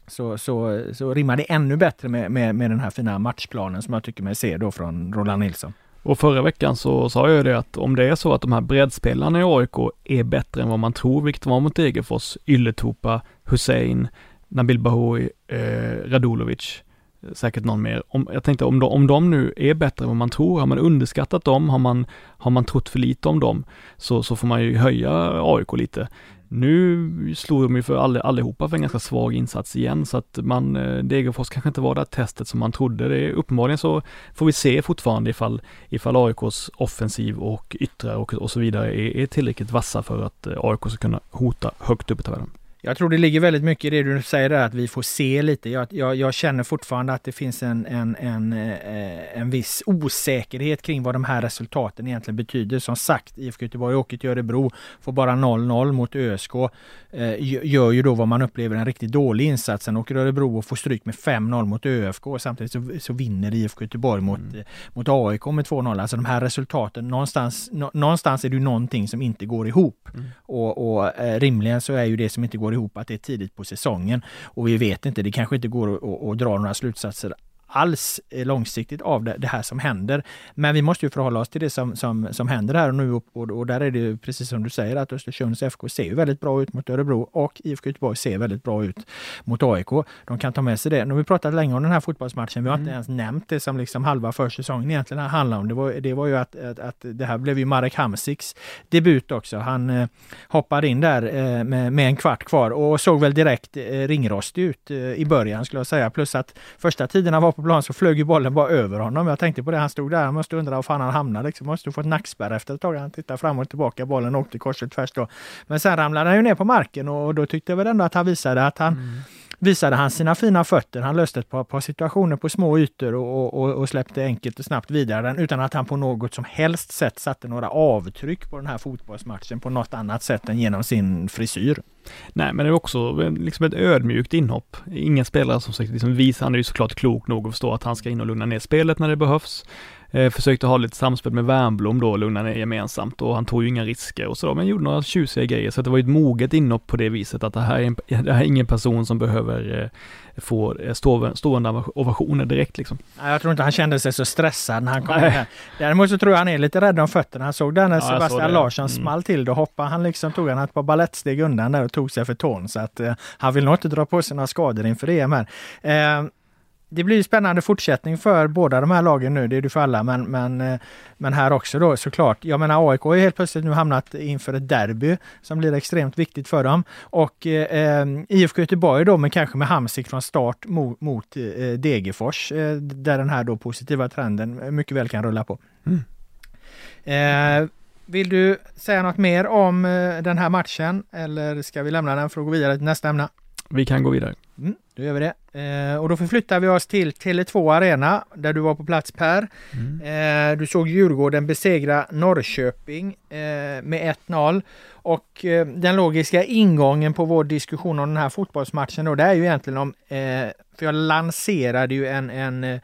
så, så, så rimmar det ännu bättre med, med, med den här fina matchplanen som jag tycker mig se då från Roland Nilsson. Och förra veckan så sa jag ju det att om det är så att de här breddspelarna i AIK är bättre än vad man tror, vilket var mot Degerfors, Ylletopa, Hussein, Nabil Bahoui, eh, Radulovic, säkert någon mer. Om, jag tänkte om de, om de nu är bättre än vad man tror, har man underskattat dem, har man, har man trott för lite om dem, så, så får man ju höja AIK lite. Nu slog de ju för all, allihopa för en ganska svag insats igen så att man, eh, Degerfors kanske inte var det testet som man trodde. Det är, uppenbarligen så får vi se fortfarande ifall, ifall AIKs offensiv och yttre och, och så vidare är, är tillräckligt vassa för att eh, AIK ska kunna hota högt upp i tabellen. Jag tror det ligger väldigt mycket i det du säger där, att vi får se lite. Jag, jag, jag känner fortfarande att det finns en, en, en, eh, en viss osäkerhet kring vad de här resultaten egentligen betyder. Som sagt, IFK Göteborg åker till Örebro, får bara 0-0 mot ÖSK. Eh, gör ju då vad man upplever en riktigt dålig insats. Sen åker Örebro och får stryk med 5-0 mot ÖFK. Samtidigt så, så vinner IFK Göteborg mot, mm. mot AIK med 2-0. Alltså de här resultaten, någonstans, någonstans är det ju någonting som inte går ihop. Mm. Och, och eh, rimligen så är ju det som inte går ihop att det är tidigt på säsongen. Och vi vet inte, det kanske inte går att, att dra några slutsatser alls långsiktigt av det, det, här som händer. Men vi måste ju förhålla oss till det som, som, som händer här och nu och, och, där är det ju precis som du säger att Östersunds FK ser väldigt bra ut mot Örebro och IFK Göteborg ser väldigt bra ut mot AIK. De kan ta med sig det. Nu har vi pratat länge om den här fotbollsmatchen. Vi har mm. inte ens nämnt det som liksom halva försäsongen egentligen handlar om. Det var, det var ju att, att, att det här blev ju Marek Hamsiks debut också. Han eh, hoppade in där eh, med, med en kvart kvar och såg väl direkt eh, ringrostig ut eh, i början skulle jag säga. Plus att första tiderna var på plan så flög ju bollen bara över honom. Jag tänkte på det, han stod där, han måste undra var fan han hamnade. Liksom. Måste ha fått nackspärr efter ett tag. Han tittade fram och tillbaka, bollen åkte kors och tvärs då. Men sen ramlade han ju ner på marken och då tyckte jag väl ändå att han visade att han mm visade han sina fina fötter. Han löste ett par, par situationer på små ytor och, och, och, släppte enkelt och snabbt vidare den utan att han på något som helst sätt satte några avtryck på den här fotbollsmatchen på något annat sätt än genom sin frisyr. Nej, men det är också liksom ett ödmjukt inhopp. Ingen spelare som sagt liksom visar, han är ju såklart klok nog att förstå att han ska in och lugna ner spelet när det behövs. Eh, försökte ha lite samspel med Wernbloom då och lugna ner gemensamt och han tog ju inga risker och sådär men gjorde några tjusiga grejer så det var ju ett moget inhopp på det viset att det här är, en, det här är ingen person som behöver eh, få eh, stå, stående ovationer direkt liksom. Jag tror inte han kände sig så stressad när han kom här. Däremot så tror jag han är lite rädd om fötterna. Han såg där när ja, Sebastian Larsson mm. small till, då hoppade han liksom, tog han ett par balettsteg undan där och tog sig för tån så att eh, han vill nog inte dra på sig några skador inför EM här. Eh, det blir spännande fortsättning för båda de här lagen nu, det är det för alla, men, men, eh, men här också då såklart. Jag menar AIK har helt plötsligt nu hamnat inför ett derby som blir extremt viktigt för dem. Och eh, IFK Göteborg då, men kanske med Hamsik från start mot, mot eh, Degerfors, eh, där den här då positiva trenden mycket väl kan rulla på. Mm. Eh, vill du säga något mer om eh, den här matchen eller ska vi lämna den för att gå vidare till nästa ämne? Vi kan gå vidare. Mm, då gör vi det. Eh, och då förflyttar vi oss till Tele2 Arena där du var på plats Per. Mm. Eh, du såg Djurgården besegra Norrköping eh, med 1-0. Och eh, den logiska ingången på vår diskussion om den här fotbollsmatchen då, det är ju egentligen om, eh, för jag lanserade ju en, en, eh,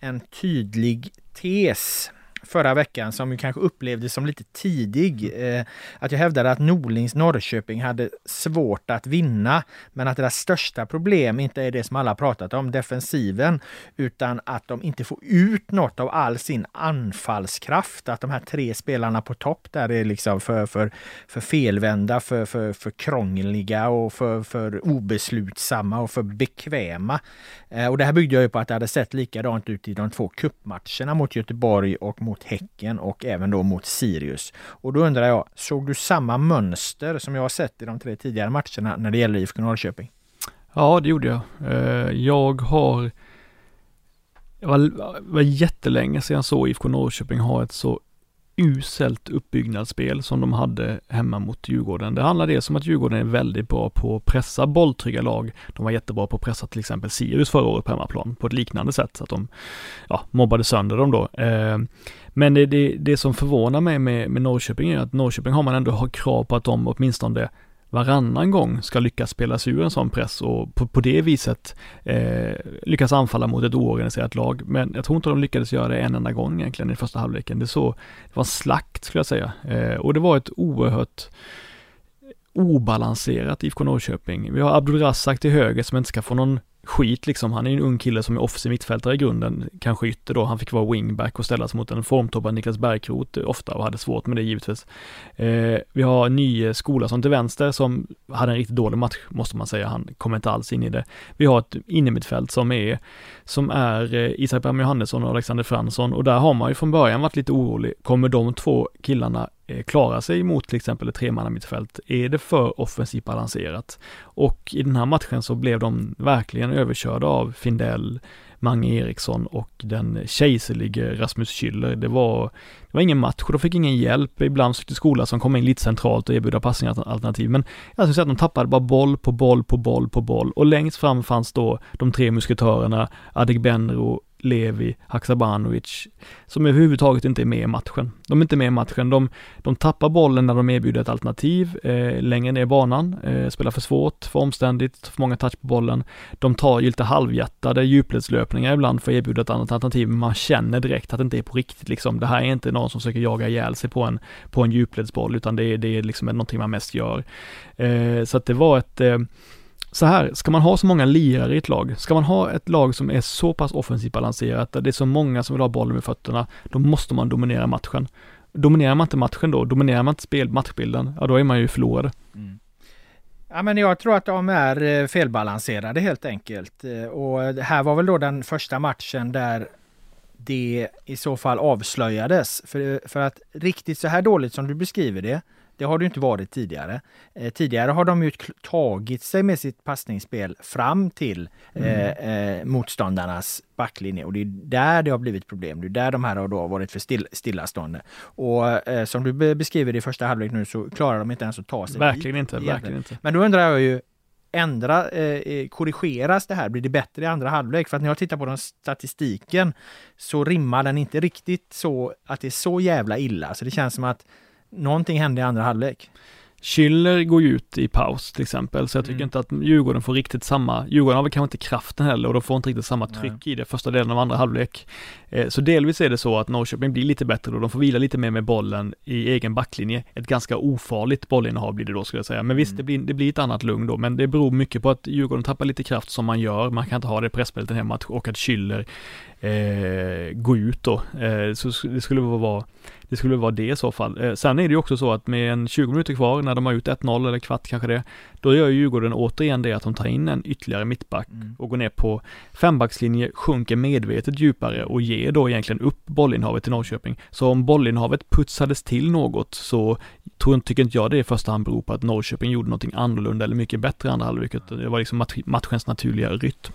en tydlig tes förra veckan som ju kanske upplevdes som lite tidig. Eh, att jag hävdade att Norlings Norrköping hade svårt att vinna, men att deras största problem inte är det som alla pratat om, defensiven, utan att de inte får ut något av all sin anfallskraft. Att de här tre spelarna på topp där är liksom för, för, för felvända, för, för, för krångliga och för, för obeslutsamma och för bekväma. Eh, och det här byggde jag ju på att det hade sett likadant ut i de två kuppmatcherna mot Göteborg och mot Häcken och även då mot Sirius. Och då undrar jag, såg du samma mönster som jag har sett i de tre tidigare matcherna när det gäller IFK Norrköping? Ja, det gjorde jag. Eh, jag har det var, var jättelänge sedan jag såg IFK Norrköping ha ett så uselt uppbyggnadsspel som de hade hemma mot Djurgården. Det handlar dels om att Djurgården är väldigt bra på att pressa bolltrygga lag. De var jättebra på att pressa till exempel Sirius förra året på hemmaplan på ett liknande sätt, så att de ja, mobbade sönder dem då. Eh, men det, det, det, som förvånar mig med, med Norrköping är att Norrköping har man ändå har krav på att de åtminstone varannan gång ska lyckas spela sig ur en sån press och på, på det viset eh, lyckas anfalla mot ett oorganiserat lag. Men jag tror inte de lyckades göra det en enda gång egentligen i första halvleken. Det, så, det var en slakt skulle jag säga. Eh, och det var ett oerhört obalanserat IFK Norrköping. Vi har Abdulrazak till höger som inte ska få någon skit liksom. Han är ju en ung kille som är offensiv mittfältare i grunden, kanske ytter då. Han fick vara wingback och ställas mot en formtoppad Niklas Bärkroth eh, ofta och hade svårt med det givetvis. Eh, vi har ny skola som till vänster som hade en riktigt dålig match måste man säga. Han kom inte alls in i det. Vi har ett innermittfält som är, som är eh, Isak Bram Johannesson och Alexander Fransson och där har man ju från början varit lite orolig. Kommer de två killarna Eh, klara sig mot till exempel ett tremannamittfält? Är det för offensivt balanserat? Och i den här matchen så blev de verkligen överkörda av Findell, Mange Eriksson och den kejserlige Rasmus Schüller. Det var, det var ingen match och de fick ingen hjälp. Ibland sökte skola som kom in lite centralt och erbjuda passningalternativ. Men jag skulle säga att de tappade bara boll på boll på boll på boll och längst fram fanns då de tre musketörerna Adegbenro, Levi, Haksabanovic, som överhuvudtaget inte är med i matchen. De är inte med i matchen, de, de tappar bollen när de erbjuder ett alternativ eh, längre ner i banan, eh, spelar för svårt, för omständigt, för många touch på bollen. De tar ju lite halvhjärtade djupledslöpningar ibland för att erbjuda ett annat alternativ, men man känner direkt att det inte är på riktigt liksom. Det här är inte någon som försöker jaga ihjäl sig på en, på en djupledsboll, utan det är, det är liksom någonting man mest gör. Eh, så att det var ett eh, så här, ska man ha så många lirare i ett lag, ska man ha ett lag som är så pass offensivt balanserat, där det är så många som vill ha bollen med fötterna, då måste man dominera matchen. Dominerar man inte matchen då, dominerar man inte spel, matchbilden, ja då är man ju förlorad. Mm. Ja, men jag tror att de är eh, felbalanserade helt enkelt. Eh, och det här var väl då den första matchen där det i så fall avslöjades. För, för att riktigt så här dåligt som du beskriver det, det har det inte varit tidigare. Eh, tidigare har de ju tagit sig med sitt passningsspel fram till mm. eh, eh, motståndarnas backlinje och det är där det har blivit problem. Det är där de här har då varit för still, stillastående. Och eh, som du beskriver i första halvlek nu så klarar de inte ens att ta sig Verkligen dit, inte, verkligen inte. Men då undrar jag ju, ändra, eh, eh, korrigeras det här? Blir det bättre i andra halvlek? För att när jag tittar på den statistiken så rimmar den inte riktigt så att det är så jävla illa. Så det känns som att någonting hände i andra halvlek. Schüller går ju ut i paus till exempel, så jag tycker mm. inte att Djurgården får riktigt samma, Djurgården har väl kanske inte kraften heller och de får inte riktigt samma tryck Nej. i det första delen av andra halvlek. Eh, så delvis är det så att Norrköping blir lite bättre då, de får vila lite mer med bollen i egen backlinje. Ett ganska ofarligt bollinnehav blir det då skulle jag säga. Men visst, mm. det, blir, det blir ett annat lugn då, men det beror mycket på att Djurgården tappar lite kraft som man gör. Man kan inte ha det hel match och att Schüller eh, gå ut då. Eh, så det skulle vara det skulle vara det i så fall. Eh, sen är det ju också så att med en 20 minuter kvar när de har gjort 1-0 eller kvart kanske det, då gör ju Djurgården återigen det att de tar in en ytterligare mittback mm. och går ner på fembackslinje, sjunker medvetet djupare och ger då egentligen upp bollinnehavet till Norrköping. Så om bollinnehavet putsades till något så tror, tycker inte jag det i första hand beror på att Norrköping gjorde någonting annorlunda eller mycket bättre i andra halvlek. Det var liksom matchens naturliga rytm.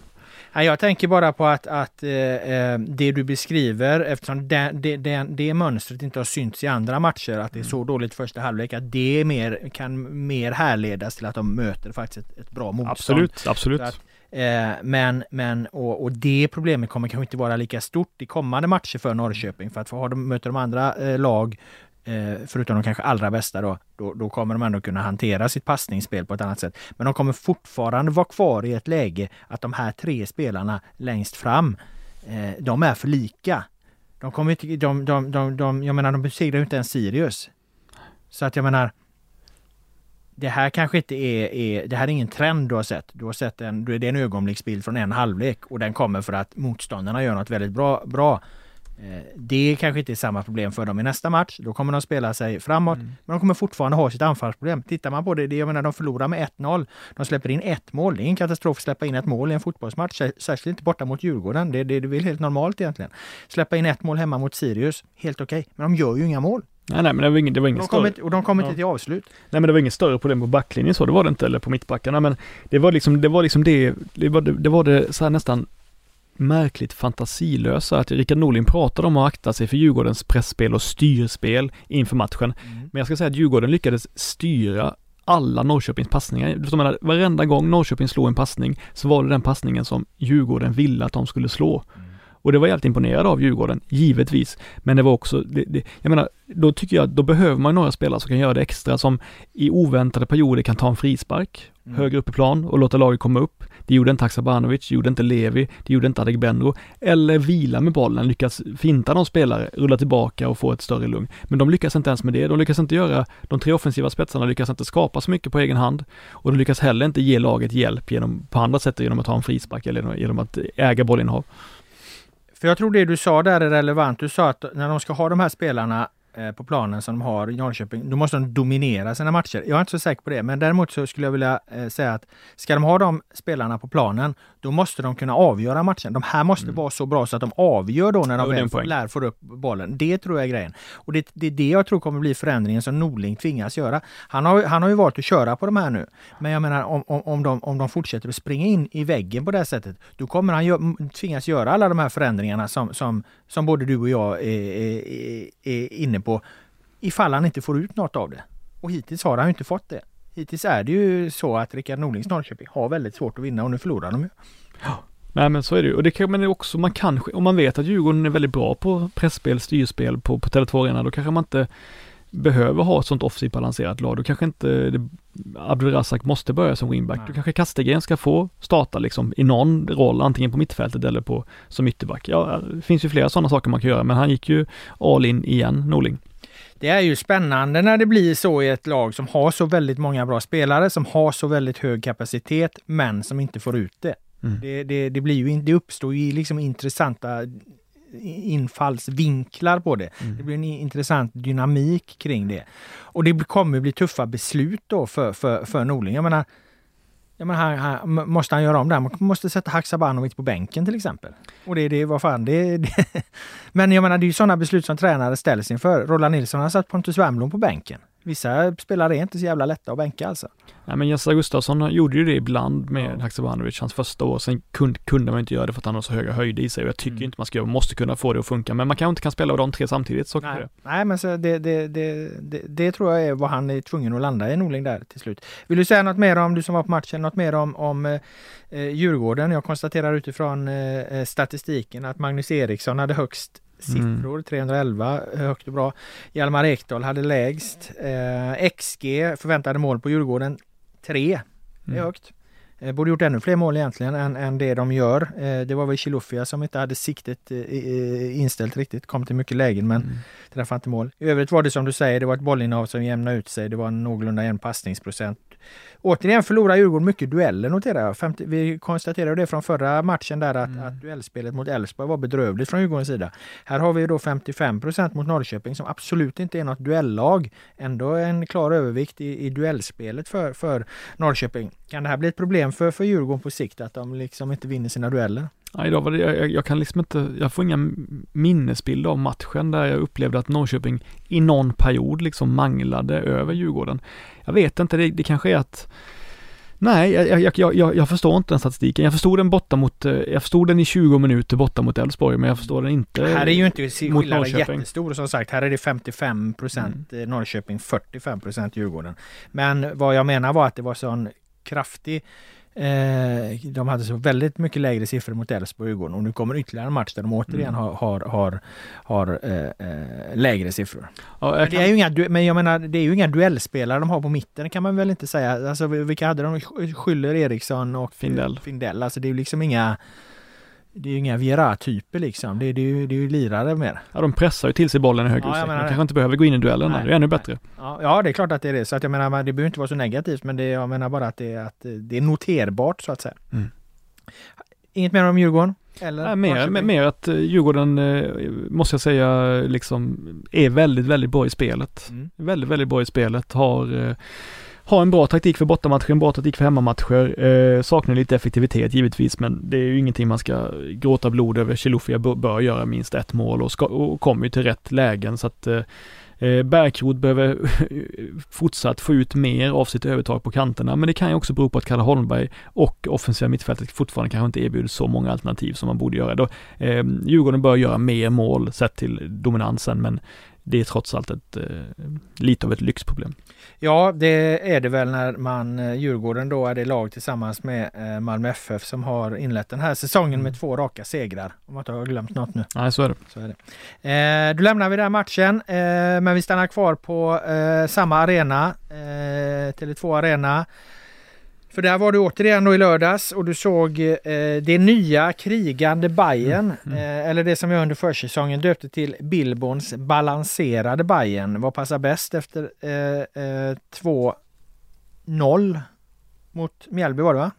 Jag tänker bara på att, att eh, eh, det du beskriver, eftersom det, det, det, det mönstret inte har synts i andra matcher, att det är så mm. dåligt första halvlek, att det mer, kan mer härledas till att de möter faktiskt ett, ett bra motstånd. Absolut, absolut. Att, eh, men, men och, och, det problemet kommer kanske inte vara lika stort i kommande matcher för Norrköping, för att få, de, möter de andra eh, lag Eh, förutom de kanske allra bästa då, då, då, kommer de ändå kunna hantera sitt passningsspel på ett annat sätt. Men de kommer fortfarande vara kvar i ett läge att de här tre spelarna längst fram, eh, de är för lika. De kommer inte, de, de, de, de, jag menar de besegrar ju inte ens Sirius. Så att jag menar, det här kanske inte är, är, det här är ingen trend du har sett. Du har sett en, det är en ögonblicksbild från en halvlek och den kommer för att motståndarna gör något väldigt bra. bra. Eh, det kanske inte är samma problem för dem i nästa match. Då kommer de spela sig framåt, mm. men de kommer fortfarande ha sitt anfallsproblem. Tittar man på det, det jag menar, de förlorar med 1-0. De släpper in ett mål. Det är ingen katastrof att släppa in ett mål i en fotbollsmatch, särskilt inte borta mot Djurgården. Det, det, det är väl helt normalt egentligen. Släppa in ett mål hemma mot Sirius, helt okej. Okay. Men de gör ju inga mål. Nej, nej, men det var inget, det var inget de större. och de kom inte ja. till avslut. Nej, men det var inget större problem på backlinjen så, det var det inte, eller på mittbackarna, men det var liksom, det var liksom det, det var det, det, var det så här nästan märkligt fantasilösa. Att Rickard Norling pratade om att akta sig för Djurgårdens pressspel och styrspel inför matchen. Mm. Men jag ska säga att Djurgården lyckades styra alla Norrköpings passningar. Jag menar, varenda gång Norrköping slog en passning så var det den passningen som Djurgården ville att de skulle slå. Mm. Och det var jag helt imponerad av Djurgården, givetvis. Men det var också, det, det, jag menar, då tycker jag, då behöver man några spelare som kan göra det extra, som i oväntade perioder kan ta en frispark mm. högre upp i plan och låta laget komma upp. Det gjorde inte Haksabanovic, det gjorde inte Levi, det gjorde inte Adegbenro. Eller vila med bollen, lyckas finta någon spelare, rulla tillbaka och få ett större lugn. Men de lyckas inte ens med det. De lyckas inte göra, de tre offensiva spetsarna lyckas inte skapa så mycket på egen hand. Och de lyckas heller inte ge laget hjälp genom, på andra sätt genom att ha en frispark eller genom att äga bollinnehav. För jag tror det du sa där är relevant. Du sa att när de ska ha de här spelarna Eh, på planen som de har i Norrköping, då måste de dominera sina matcher. Jag är inte så säker på det, men däremot så skulle jag vilja eh, säga att ska de ha de spelarna på planen, då måste de kunna avgöra matchen. De här måste mm. vara så bra så att de avgör då när de väl får, lär får upp bollen. Det tror jag är grejen. Och det, det är det jag tror kommer bli förändringen som Norling tvingas göra. Han har, han har ju valt att köra på de här nu, men jag menar om, om, om, de, om de fortsätter att springa in i väggen på det här sättet, då kommer han gö tvingas göra alla de här förändringarna som, som, som både du och jag är, är, är inne på ifall han inte får ut något av det. Och hittills har han inte fått det. Hittills är det ju så att Rickard Norlings Norrköping har väldigt svårt att vinna och nu förlorar de ju. Ja. Nej men så är det ju och det kan man också, man kanske, om man vet att Djurgården är väldigt bra på pressspel, styrspel på, på Tele2 Arena, då kanske man inte behöver ha ett sånt offensivt balanserat lag. Då kanske inte Abdulrazak måste börja som wingback. Nej. Då kanske Kastegren ska få starta liksom i någon roll, antingen på mittfältet eller på som ytterback. Ja, det finns ju flera sådana saker man kan göra, men han gick ju all in igen, Norling. Det är ju spännande när det blir så i ett lag som har så väldigt många bra spelare, som har så väldigt hög kapacitet, men som inte får ut det. Mm. Det, det, det, blir ju, det uppstår ju liksom intressanta infallsvinklar på det. Mm. Det blir en intressant dynamik kring det. Och det kommer bli tuffa beslut då för, för, för Norling. Jag menar, Ja, men här, här, måste han göra om det? Han måste sätta Haksabanovic på bänken till exempel. Och det, det vad fan, det, det. Men jag menar, det är ju sådana beslut som tränare ställs inför. Roland Nilsson har satt Pontus Wernbloom på bänken. Vissa spelare är inte så jävla lätta att bänka alltså. Nej men Jesse Gustafsson gjorde ju det ibland med. Haksabanovic hans första år. Sen kunde, kunde man inte göra det för att han har så höga höjder i sig och jag tycker mm. inte man ska man måste kunna få det att funka. Men man kanske inte kan spela de tre samtidigt. Så Nej, Nej men så det, det, det, det, det tror jag är vad han är tvungen att landa i Norling där till slut. Vill du säga något mer om, du som var på matchen, något mer om, om eh, Djurgården? Jag konstaterar utifrån eh, eh statistiken att Magnus Eriksson hade högst siffror. Mm. 311, högt och bra. Hjalmar Ekdal hade lägst. Eh, XG, förväntade mål på Djurgården, 3. Det är mm. högt. Eh, borde gjort ännu fler mål egentligen än, än det de gör. Eh, det var väl Chilufya som inte hade siktet eh, inställt riktigt. Kom till mycket lägen men mm. träffade inte mål. I övrigt var det som du säger, det var ett bollinnehav som jämnade ut sig. Det var någorlunda en passningsprocent. Återigen förlorar Djurgården mycket dueller noterar jag. 50, vi konstaterade det från förra matchen där att, mm. att duellspelet mot Elfsborg var bedrövligt från Djurgårdens sida. Här har vi då 55% mot Norrköping som absolut inte är något duellag. Ändå en klar övervikt i, i duellspelet för, för Norrköping. Kan det här bli ett problem för, för Djurgården på sikt att de liksom inte vinner sina dueller? Nej, då var det, jag, jag, kan liksom inte, jag får inga minnesbilder av matchen där jag upplevde att Norrköping i någon period liksom manglade över Djurgården. Jag vet inte, det, det kanske är att Nej, jag, jag, jag, jag, förstår inte den statistiken. Jag förstod den borta mot, eh, jag förstod den i 20 minuter borta mot Elfsborg, men jag förstår den inte Här är ju inte skillnaden jättestor som sagt. Här är det 55 procent mm. Norrköping, 45 procent Djurgården. Men vad jag menar var att det var sån kraftig Eh, de hade så väldigt mycket lägre siffror mot Elfsborg och Djurgården och nu kommer ytterligare en match där de återigen mm. har, har, har, har eh, eh lägre siffror. Ja, men, det är ju inga, men jag menar, det är ju inga duellspelare de har på mitten kan man väl inte säga. Alltså vilka hade de? Skyller, Eriksson och Findell. Findell. Alltså det är ju liksom inga det är ju inga Viera-typer liksom. Det är, det, är ju, det är ju lirare mer. Ja, de pressar ju till sig bollen i hög utsträckning. Ja, de kanske inte behöver gå in i duellen. Nej, det är ännu bättre. Ja, ja, det är klart att det är det. Så att jag menar, det behöver inte vara så negativt, men det, jag menar bara att det, att det är noterbart så att säga. Mm. Inget mer om Djurgården? Eller Nej, mer, mer, mer att eh, Djurgården, eh, måste jag säga, liksom är väldigt, väldigt bra i spelet. Mm. Väldigt, väldigt bra i spelet. Har eh, ha en bra taktik för bortamatcher, en bra taktik för hemmamatcher. Eh, saknar lite effektivitet givetvis, men det är ju ingenting man ska gråta blod över. Chilufya bör göra minst ett mål och, ska, och kommer ju till rätt lägen så att eh, eh Bärkrot behöver fortsatt få ut mer av sitt övertag på kanterna, men det kan ju också bero på att Kalle Holmberg och offensiva mittfältet fortfarande kanske inte erbjuder så många alternativ som man borde göra. Då, eh, Djurgården bör göra mer mål sett till dominansen, men det är trots allt ett, eh, lite av ett lyxproblem. Ja, det är det väl när man, eh, Djurgården då är det lag tillsammans med eh, Malmö FF som har inlett den här säsongen med mm. två raka segrar. Om jag inte har glömt något nu. Nej, så är det. Så är det. Eh, då lämnar vi den matchen, eh, men vi stannar kvar på eh, samma arena, eh, Tele2 Arena. För där var du återigen då i lördags och du såg eh, det nya krigande Bayern mm. eh, eller det som jag under försäsongen döpte till Billborns balanserade Bayern Vad passar bäst efter eh, 2-0 eh, mot Mjällby var det va?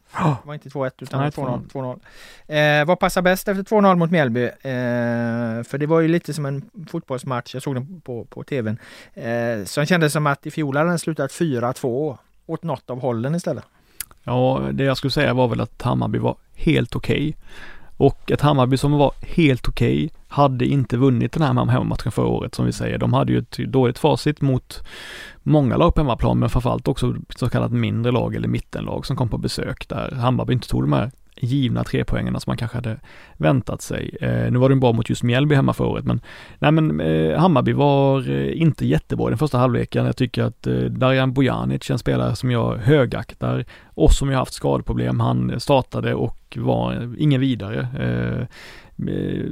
Det var inte 2-1 utan 2-0. Eh, vad passar bäst efter 2-0 mot Mjällby? Eh, för det var ju lite som en fotbollsmatch, jag såg den på, på tvn, eh, som kändes som att i fjol hade den slutat 4-2 åt något av hållen istället. Ja, det jag skulle säga var väl att Hammarby var helt okej. Okay. Och ett Hammarby som var helt okej okay, hade inte vunnit den här hemmamatchen förra året som vi säger. De hade ju ett dåligt facit mot många lag på hemmaplan men framförallt också så kallat mindre lag eller mittenlag som kom på besök där Hammarby inte tog de här givna tre poängen som man kanske hade väntat sig. Eh, nu var det bra mot just Mjällby hemma förra året, men nej men eh, Hammarby var eh, inte jättebra i den första halvleken. Jag tycker att eh, Darijan Bojanic, en spelare som jag högaktar och som jag haft skadeproblem, han startade och var ingen vidare. Eh, eh,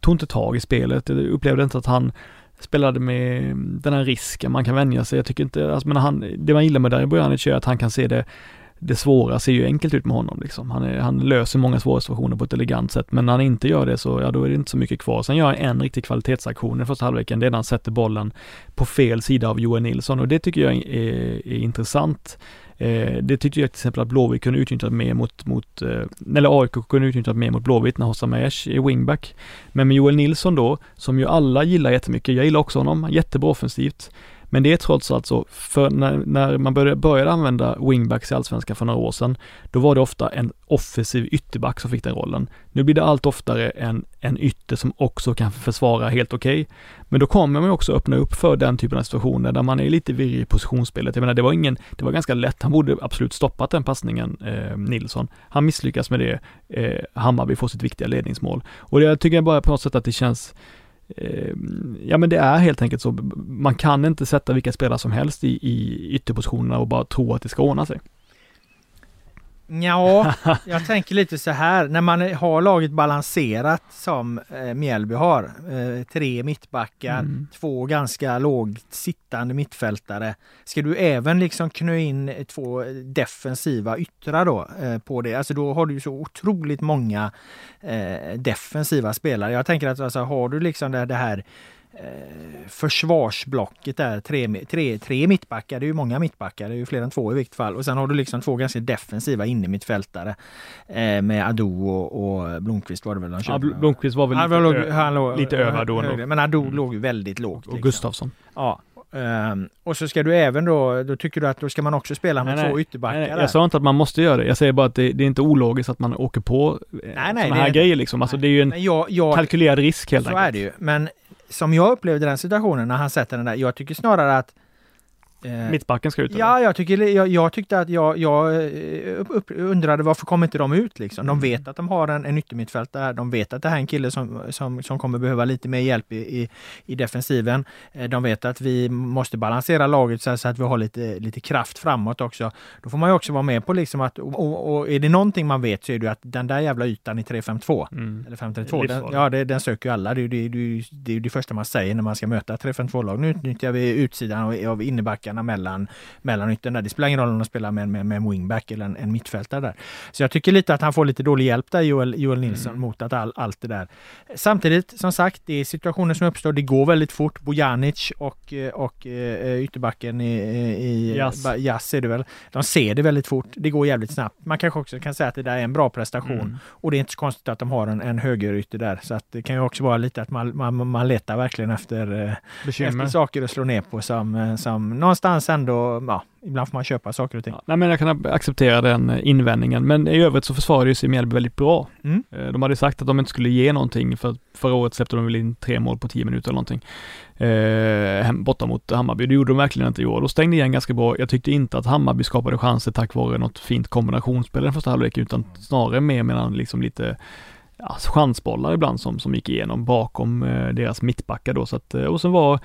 tog inte tag i spelet, jag upplevde inte att han spelade med den här risken, man kan vänja sig. Jag tycker inte, alltså, men han, det man gillar med Darijan Bojanic är att han kan se det det svåra ser ju enkelt ut med honom liksom. Han, är, han löser många svåra situationer på ett elegant sätt, men när han inte gör det så, ja då är det inte så mycket kvar. Sen gör han en riktig kvalitetsaktion i första halvleken, det är när han sätter bollen på fel sida av Johan Nilsson och det tycker jag är, är intressant. Eh, det tyckte jag till exempel att Blåvitt kunde utnyttja mer mot, mot eh, eller AIK kunde utnyttja mer mot Blåvitt när Hossam Aiesh är wingback. Men med Joel Nilsson då, som ju alla gillar jättemycket, jag gillar också honom, jättebra offensivt. Men det är trots allt så, för när, när man började, började använda wingbacks i Allsvenskan för några år sedan, då var det ofta en offensiv ytterback som fick den rollen. Nu blir det allt oftare en, en ytter som också kan försvara helt okej. Okay. Men då kommer man också öppna upp för den typen av situationer där man är lite virrig i positionsspelet. Jag menar, det var ingen, det var ganska lätt. Han borde absolut stoppat den passningen, eh, Nilsson. Han misslyckas med det. Eh, Hammarby får sitt viktiga ledningsmål. Och jag tycker bara på något sätt att det känns Ehm, ja men det är helt enkelt så, man kan inte sätta vilka spelare som helst i, i ytterpositionerna och bara tro att det ska ordna sig. Ja, jag tänker lite så här när man har laget balanserat som eh, Mjällby har. Eh, tre mittbackar, mm. två ganska lågt sittande mittfältare. Ska du även liksom knö in två defensiva yttrar då eh, på det? Alltså då har du så otroligt många eh, defensiva spelare. Jag tänker att alltså, har du liksom det, det här eh, försvarsblocket där, tre, tre, tre mittbackar, det är ju många mittbackar, det är ju fler än två i vilket fall. Och sen har du liksom två ganska defensiva innermittfältare eh, med Ado och, och Blomqvist var det väl de Ja, Blomqvist var väl lite, han låg, han låg, lite över Ado ändå. Men Ado mm. låg väldigt lågt. Och liksom. Gustafsson. Ja, Um, och så ska du även då, då tycker du att då ska man också spela med nej, två ytterbackar? Nej, nej. Jag sa inte att man måste göra det. Jag säger bara att det, det är inte ologiskt att man åker på eh, nej, nej, sådana här grejer liksom. Alltså det är ju en jag, jag, kalkylerad risk helt enkelt. Så är det ju. Men som jag upplevde den situationen när han sätter den där, jag tycker snarare att Eh, Mittbacken ska ut? Ja, jag, tycker, jag, jag tyckte att jag, jag eh, upp, upp, undrade varför kommer inte de ut liksom? De mm. vet att de har en, en yttermittfältare, de vet att det här är en kille som, som, som kommer behöva lite mer hjälp i, i, i defensiven. Eh, de vet att vi måste balansera laget så, så, att vi har lite, lite kraft framåt också. Då får man ju också vara med på liksom att, och, och är det någonting man vet så är det att den där jävla ytan i 352 mm. eller 532, den, ja det, den söker ju alla. Det är ju det, det, det, första man säger när man ska möta 352-lag. Nu utnyttjar vi utsidan av, av innebackarna backarna mellan, mellan ytorna. Det spelar ingen roll om de spelar med, med, med en wingback eller en, en mittfältare där. Så jag tycker lite att han får lite dålig hjälp där, Joel, Joel Nilsson, mm. mot att all, allt det där. Samtidigt, som sagt, det är situationer som uppstår. Det går väldigt fort. Bojanic och, och uh, ytterbacken i, i Jazz. Jazz är det väl. De ser det väldigt fort. Det går jävligt snabbt. Man kanske också kan säga att det där är en bra prestation. Mm. Och det är inte så konstigt att de har en, en högerytter där. Så att det kan ju också vara lite att man, man, man letar verkligen efter, efter saker att slå ner på som, som någonstans någonstans ändå, ja, ibland får man köpa saker och ting. Ja, nej, men jag kan acceptera den eh, invändningen, men i övrigt så försvarade sig Mjällby väldigt bra. Mm. Eh, de hade sagt att de inte skulle ge någonting, för förra året släppte de väl in tre mål på tio minuter eller någonting. Eh, borta mot Hammarby, det gjorde de verkligen inte i år. De stängde igen ganska bra. Jag tyckte inte att Hammarby skapade chanser tack vare något fint kombinationsspel den första halvleken, utan snarare mer mellan liksom lite ja, chansbollar ibland som, som gick igenom bakom eh, deras mittbackar då. Så att, eh, och sen var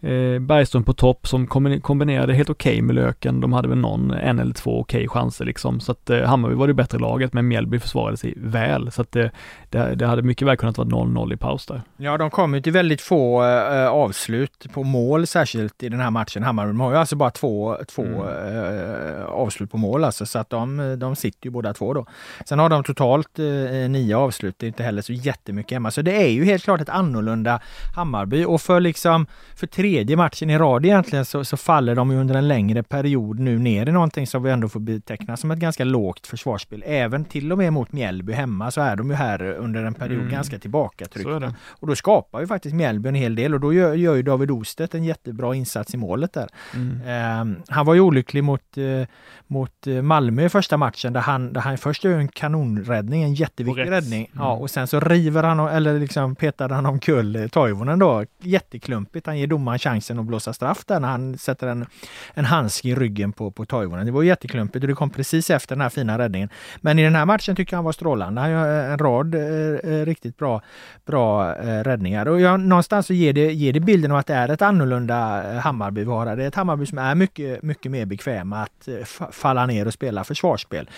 eh, Bergström på topp som kombinerade helt okej okay med Löken. De hade väl någon, en eller två okej okay chanser liksom. Så att eh, Hammarby var det bättre laget, men Mjällby försvarade sig väl. Så att eh, det, det hade mycket väl kunnat vara 0-0 i paus där. Ja, de kom ju till väldigt få eh, avslut på mål särskilt i den här matchen. Hammarby de har ju alltså bara två, två mm. eh, avslut på mål alltså, så att de, de sitter ju båda två då. Sen har de totalt eh, nio avslut, det är inte heller så jättemycket hemma. Så det är ju helt klart ett annorlunda Hammarby och för liksom för tredje matchen i rad egentligen så, så faller de under en längre period nu ner i någonting som vi ändå får beteckna som ett ganska lågt försvarsspel. Även till och med mot Mjällby hemma så är de ju här under en period mm. ganska tillbakatryckta. Och då skapar ju faktiskt Mjällby en hel del och då gör, gör ju David Ostedt en jättebra insats i målet där. Mm. Eh, han var ju olycklig mot, eh, mot eh, Malmö i första matchen där han, där han först gör en kanonräddning, en jätteviktig räddning. Mm. Ja, och sen så river han, eller liksom petade han omkull eh, Toivonen då. Jätteklumpigt. Han ger domaren chansen att blåsa straff där när han sätter en, en handske i ryggen på, på Toivonen. Det var jätteklumpigt och det kom precis efter den här fina räddningen. Men i den här matchen tycker jag han var strålande. Han gör en rad eh, riktigt bra, bra eh, räddningar. Och jag, någonstans så ger det, ger det bilden av att det är ett annorlunda eh, Hammarby vi har här. Det är ett Hammarby som är mycket, mycket mer bekväma att eh, falla ner och spela försvarsspel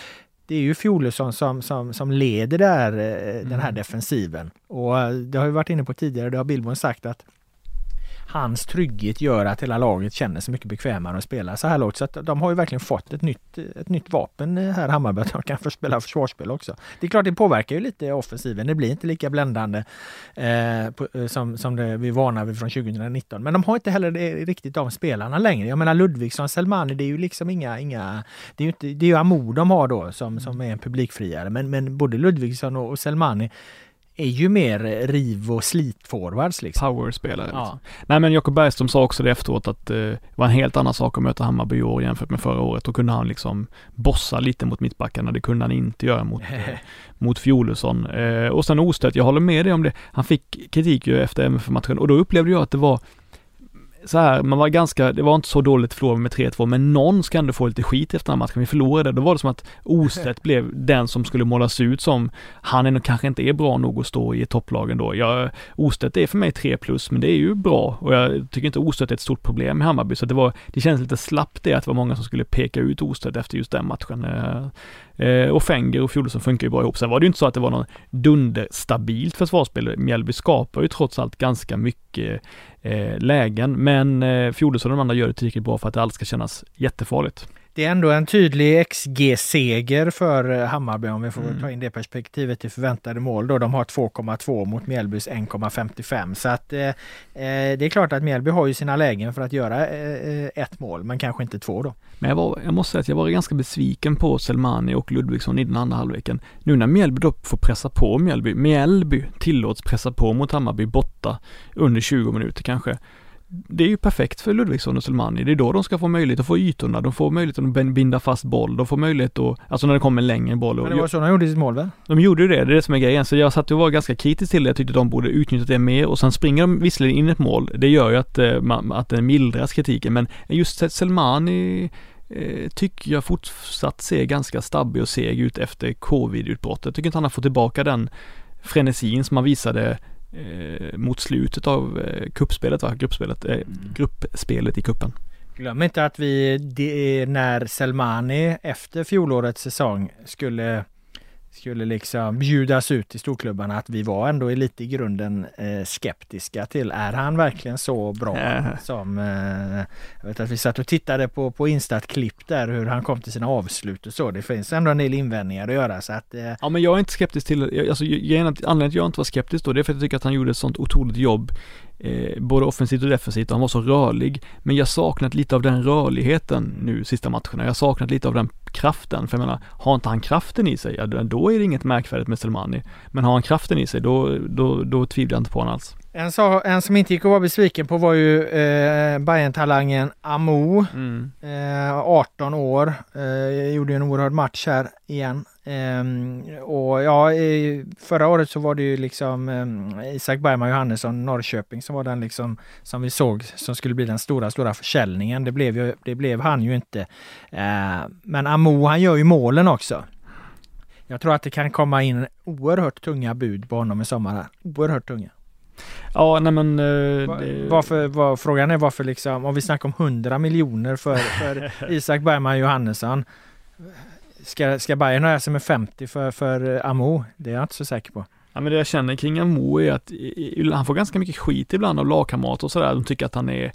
det är ju Fjolesson som, som, som leder där, den här mm. defensiven. Och det har vi varit inne på tidigare, det har Billborn sagt att hans trygghet gör att hela laget känner sig mycket bekvämare att spela så här lågt. Så att de har ju verkligen fått ett nytt, ett nytt vapen här Hammarby, att de kan spela försvarsspel också. Det är klart det påverkar ju lite offensiven, det blir inte lika bländande eh, på, eh, som, som det vi är vana vid från 2019. Men de har inte heller det, riktigt de spelarna längre. Jag menar Ludvigsson, Selmani, det är ju liksom inga, inga det är ju, inte, det är ju Amo de har då som, som är en publikfriare. Men, men både Ludvigsson och, och Selmani är ju mer riv och slit-forwards liksom. Powerspelare. Ja. Liksom. Nej men Jakob Bergström sa också det efteråt att eh, det var en helt annan sak att möta Hammarby i år jämfört med förra året. Då kunde han liksom bossa lite mot mittbackarna. Det kunde han inte göra mot, mot Fjolesson. Eh, och sen Ostött, jag håller med dig om det. Han fick kritik ju efter MFF-matchen och då upplevde jag att det var så här, man var ganska, det var inte så dåligt att förlora med 3-2, men någon ska ändå få lite skit efter den här matchen. Vi förlorade, då var det som att Ostedt blev den som skulle målas ut som, han är nog kanske inte är bra nog att stå i topplagen då. Jag, Ostedt är för mig 3 plus, men det är ju bra och jag tycker inte Ostedt är ett stort problem i Hammarby, så det var, det känns lite slappt det att det var många som skulle peka ut Ostedt efter just den matchen. Eh, Eh, och Fenger och Fjolesson funkar ju bra ihop. Sen var det ju inte så att det var någon dunderstabilt försvarsspel. Mjällby skapar ju trots allt ganska mycket Eh, lägen, men eh, och de andra gör det tillräckligt bra för att det alls ska kännas jättefarligt. Det är ändå en tydlig XG-seger för eh, Hammarby om vi får mm. ta in det perspektivet i förväntade mål. Då de har 2,2 mot Mjällbys 1,55. Så att eh, eh, det är klart att Mjällby har ju sina lägen för att göra eh, ett mål, men kanske inte två då. Men jag, var, jag måste säga att jag var ganska besviken på Selmani och Ludvigsson i den andra halvleken. Nu när Mjällby då får pressa på Mjällby, Mjällby tillåts pressa på mot Hammarby borta under 20 minuter kanske det är ju perfekt för Ludvigsson och Selmani. Det är då de ska få möjlighet att få ytorna, de får möjlighet att binda fast boll, de får möjlighet att, alltså när det kommer en längre boll. Men det var så de gjorde sitt mål väl? De gjorde ju det, det är det som är grejen. Så jag satt och var ganska kritisk till det, jag tyckte de borde utnyttjat det mer och sen springer de visserligen in ett mål. Det gör ju att, eh, att det mildras kritiken, men just Selmani eh, tycker jag fortsatt ser ganska stabbig och seg ut efter covid-utbrottet. Jag tycker inte han har fått tillbaka den frenesin som han visade eh, mot slutet av eh, kuppspelet, va? Gruppspelet, eh, mm. gruppspelet i kuppen. Glöm inte att vi, det, när Selmani efter fjolårets säsong skulle skulle liksom bjudas ut i storklubbarna att vi var ändå lite i grunden eh, skeptiska till, är han verkligen så bra äh. som... Eh, jag vet att vi satt och tittade på, på Instat-klipp där hur han kom till sina avslut och så. Det finns ändå en del invändningar att göra så att... Eh... Ja men jag är inte skeptisk till, alltså anledningen till att jag inte var skeptisk då, det är för att jag tycker att han gjorde ett sånt otroligt jobb eh, både offensivt och defensivt och han var så rörlig. Men jag saknat lite av den rörligheten nu sista matcherna. Jag saknat lite av den kraften. För jag menar, har inte han kraften i sig, ja, då är det inget märkvärdigt med Selmani. Men har han kraften i sig, då, då, då tvivlar jag inte på honom alls. En, så, en som inte gick att vara besviken på var ju eh, Bayern-talangen Amo. Mm. Eh, 18 år. Eh, gjorde en oerhörd match här igen. Eh, och ja, förra året så var det ju liksom eh, Isak Bergman Johannesson Norrköping som var den liksom som vi såg som skulle bli den stora, stora försäljningen. Det blev, ju, det blev han ju inte. Eh, men Amo han gör ju målen också. Jag tror att det kan komma in oerhört tunga bud på honom i sommar. Oerhört tunga. Ja, nej men... Uh, det... varför, var, frågan är varför liksom, om vi snackar om 100 miljoner för, för Isak Bergman Johannesson. Ska, ska Bayern nöja sig med 50 för, för eh, Amo? Det är jag inte så säker på. Ja men det jag känner kring Amo är att han får ganska mycket skit ibland av lagkamrater och sådär. De tycker att han är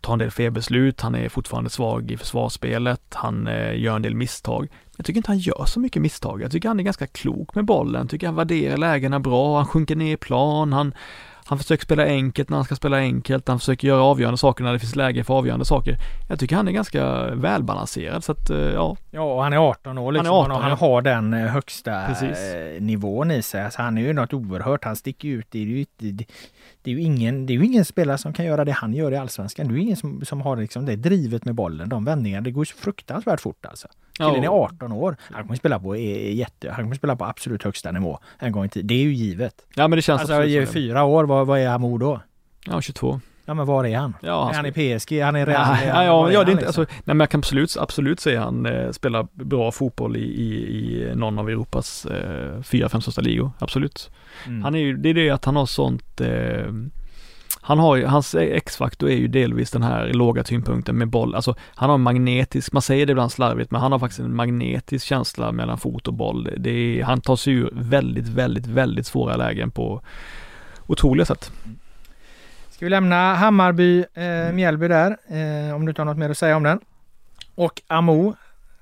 tar en del felbeslut, han är fortfarande svag i försvarsspelet, han eh, gör en del misstag. Jag tycker inte han gör så mycket misstag. Jag tycker han är ganska klok med bollen, jag tycker han värderar lägena bra, han sjunker ner i plan, han, han försöker spela enkelt när han ska spela enkelt, han försöker göra avgörande saker när det finns läge för avgörande saker. Jag tycker han är ganska välbalanserad så att, eh, ja. Ja, han är 18 år liksom. Han är 18, och han har den eh, högsta Precis. eh, nivån i sig. Alltså, han är ju något oerhört. Han sticker ut. Det är ju, det, är ju ingen, det är ju ingen spelare som kan göra det han gör i Allsvenskan. Det är ju ingen som, som har liksom det drivet med bollen, de vändningarna. Det går ju fruktansvärt fort alltså. Killen är 18 år. Han kommer spela på är, jätte, han kommer spela på absolut högsta nivå en gång i tiden. Det är ju givet. Ja men det känns Alltså i fyra år, vad, vad är Amo då? Ja, 22. Ja men var är han? Ja, är han i PSG? Han är Real? Ja, ja, ja, han det inte, liksom? alltså, nej men jag kan absolut, absolut säga han eh, spelar bra fotboll i, i, i någon av Europas eh, fyra, fem största ligor, absolut. Mm. Han är ju, det är det att han har sånt, eh, han har ju, hans X-faktor är ju delvis den här låga tyngdpunkten med boll, alltså han har en magnetisk, man säger det ibland slarvigt, men han har faktiskt en magnetisk känsla mellan fot och boll. Det är, han tar sig ur väldigt, väldigt, väldigt svåra lägen på otroliga sätt. Ska vi lämna Hammarby, eh, Mjällby där, eh, om du inte har något mer att säga om den. Och Amo,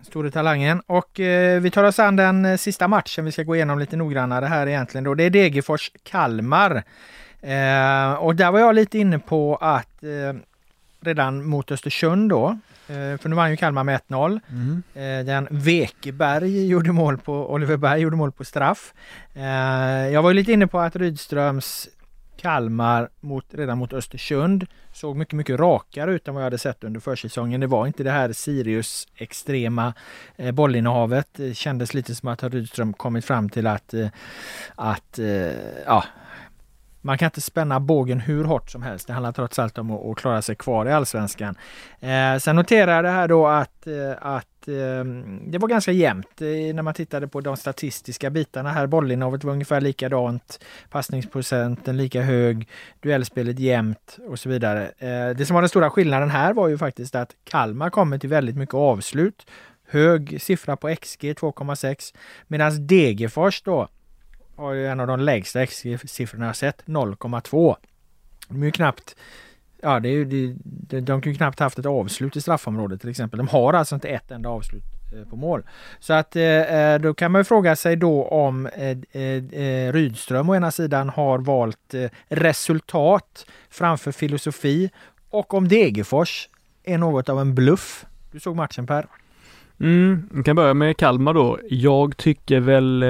store talangen. Och eh, vi tar oss an den eh, sista matchen vi ska gå igenom lite noggrannare här egentligen då. Det är Degerfors-Kalmar. Eh, och där var jag lite inne på att eh, redan mot Östersund då, för nu vann ju Kalmar med 1-0. Eh, Den Wekeberg gjorde mål på, Oliver Berg gjorde mål på straff. Jag var ju lite inne på att Rydströms Kalmar mot, redan mot Östersund såg mycket, mycket rakare ut än vad jag hade sett under försäsongen. Det var inte det här Sirius extrema eh, bollinnehavet. Det kändes lite som att Rydström kommit fram till att, eh, att eh, ja, man kan inte spänna bågen hur hårt som helst. Det handlar trots allt om att, klara sig kvar i Allsvenskan. Eh, sen noterar jag det här då att, eh, att eh, det var ganska jämnt eh, när man tittade på de statistiska bitarna här. Bollinnehavet var ungefär likadant, passningsprocenten lika hög, duellspelet jämnt och så vidare. Eh, det som var den stora skillnaden här var ju faktiskt att Kalmar kommer till väldigt mycket avslut. Hög siffra på XG 2,6 medan Degerfors då har ju en av de lägsta XG-siffrorna jag sett, 0,2. De är ju knappt Ja, det är ju, de, de, de kan ju knappt haft ett avslut i straffområdet till exempel. De har alltså inte ett enda avslut eh, på mål. Så att eh, eh, då kan man ju fråga sig då om eh, eh, eh, Rydström å ena sidan har valt eh, resultat framför filosofi och om Degerfors är något av en bluff. Du såg matchen Per? Mm, vi kan börja med Kalmar då. Jag tycker väl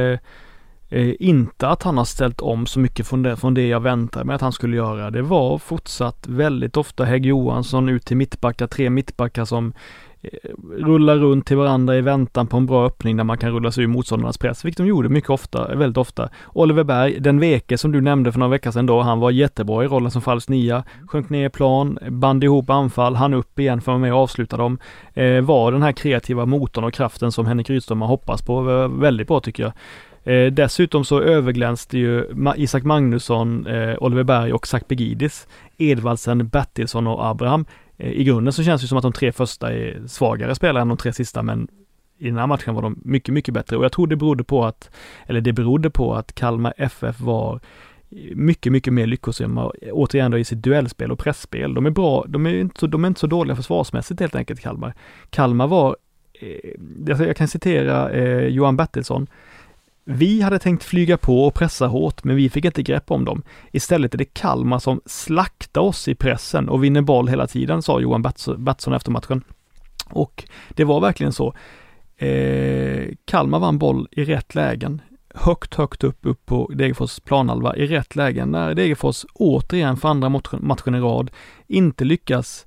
eh, inte att han har ställt om så mycket från det, från det jag väntade mig att han skulle göra. Det var fortsatt väldigt ofta Hägg Johansson ut till mittbackar, tre mittbackar som eh, rullar runt till varandra i väntan på en bra öppning där man kan rulla sig ur motståndarnas press, vilket de gjorde mycket ofta, väldigt ofta. Oliver Berg, den veke som du nämnde för några veckor sedan då, han var jättebra i rollen som falsk nia, sjönk ner i plan, band ihop anfall, han upp igen för att vara med och avsluta dem. Eh, var den här kreativa motorn och kraften som Henrik Rydström har hoppats på, väldigt bra tycker jag. Eh, dessutom så överglänste ju Ma- Isak Magnusson, eh, Oliver Berg och Zach Begidis, Edvardsen, Bertilsson och Abraham. Eh, I grunden så känns det som att de tre första är svagare spelare än de tre sista, men i den här matchen var de mycket, mycket bättre och jag tror det berodde på att, eller det berodde på att Kalmar FF var mycket, mycket mer lyckosamma, återigen då i sitt duellspel och pressspel. De är bra, de är inte så, de är inte så dåliga försvarsmässigt helt enkelt, Kalmar. Kalmar var, eh, jag jag kan citera eh, Johan Bertilsson, vi hade tänkt flyga på och pressa hårt, men vi fick inte grepp om dem. Istället är det Kalmar som slaktar oss i pressen och vinner boll hela tiden, sa Johan Berts- Bertsson efter matchen. Och det var verkligen så. Eh, Kalmar vann boll i rätt lägen. Högt, högt upp, upp på Degerfors planhalva i rätt lägen. När Degerfors återigen för andra matchen, matchen i rad inte lyckas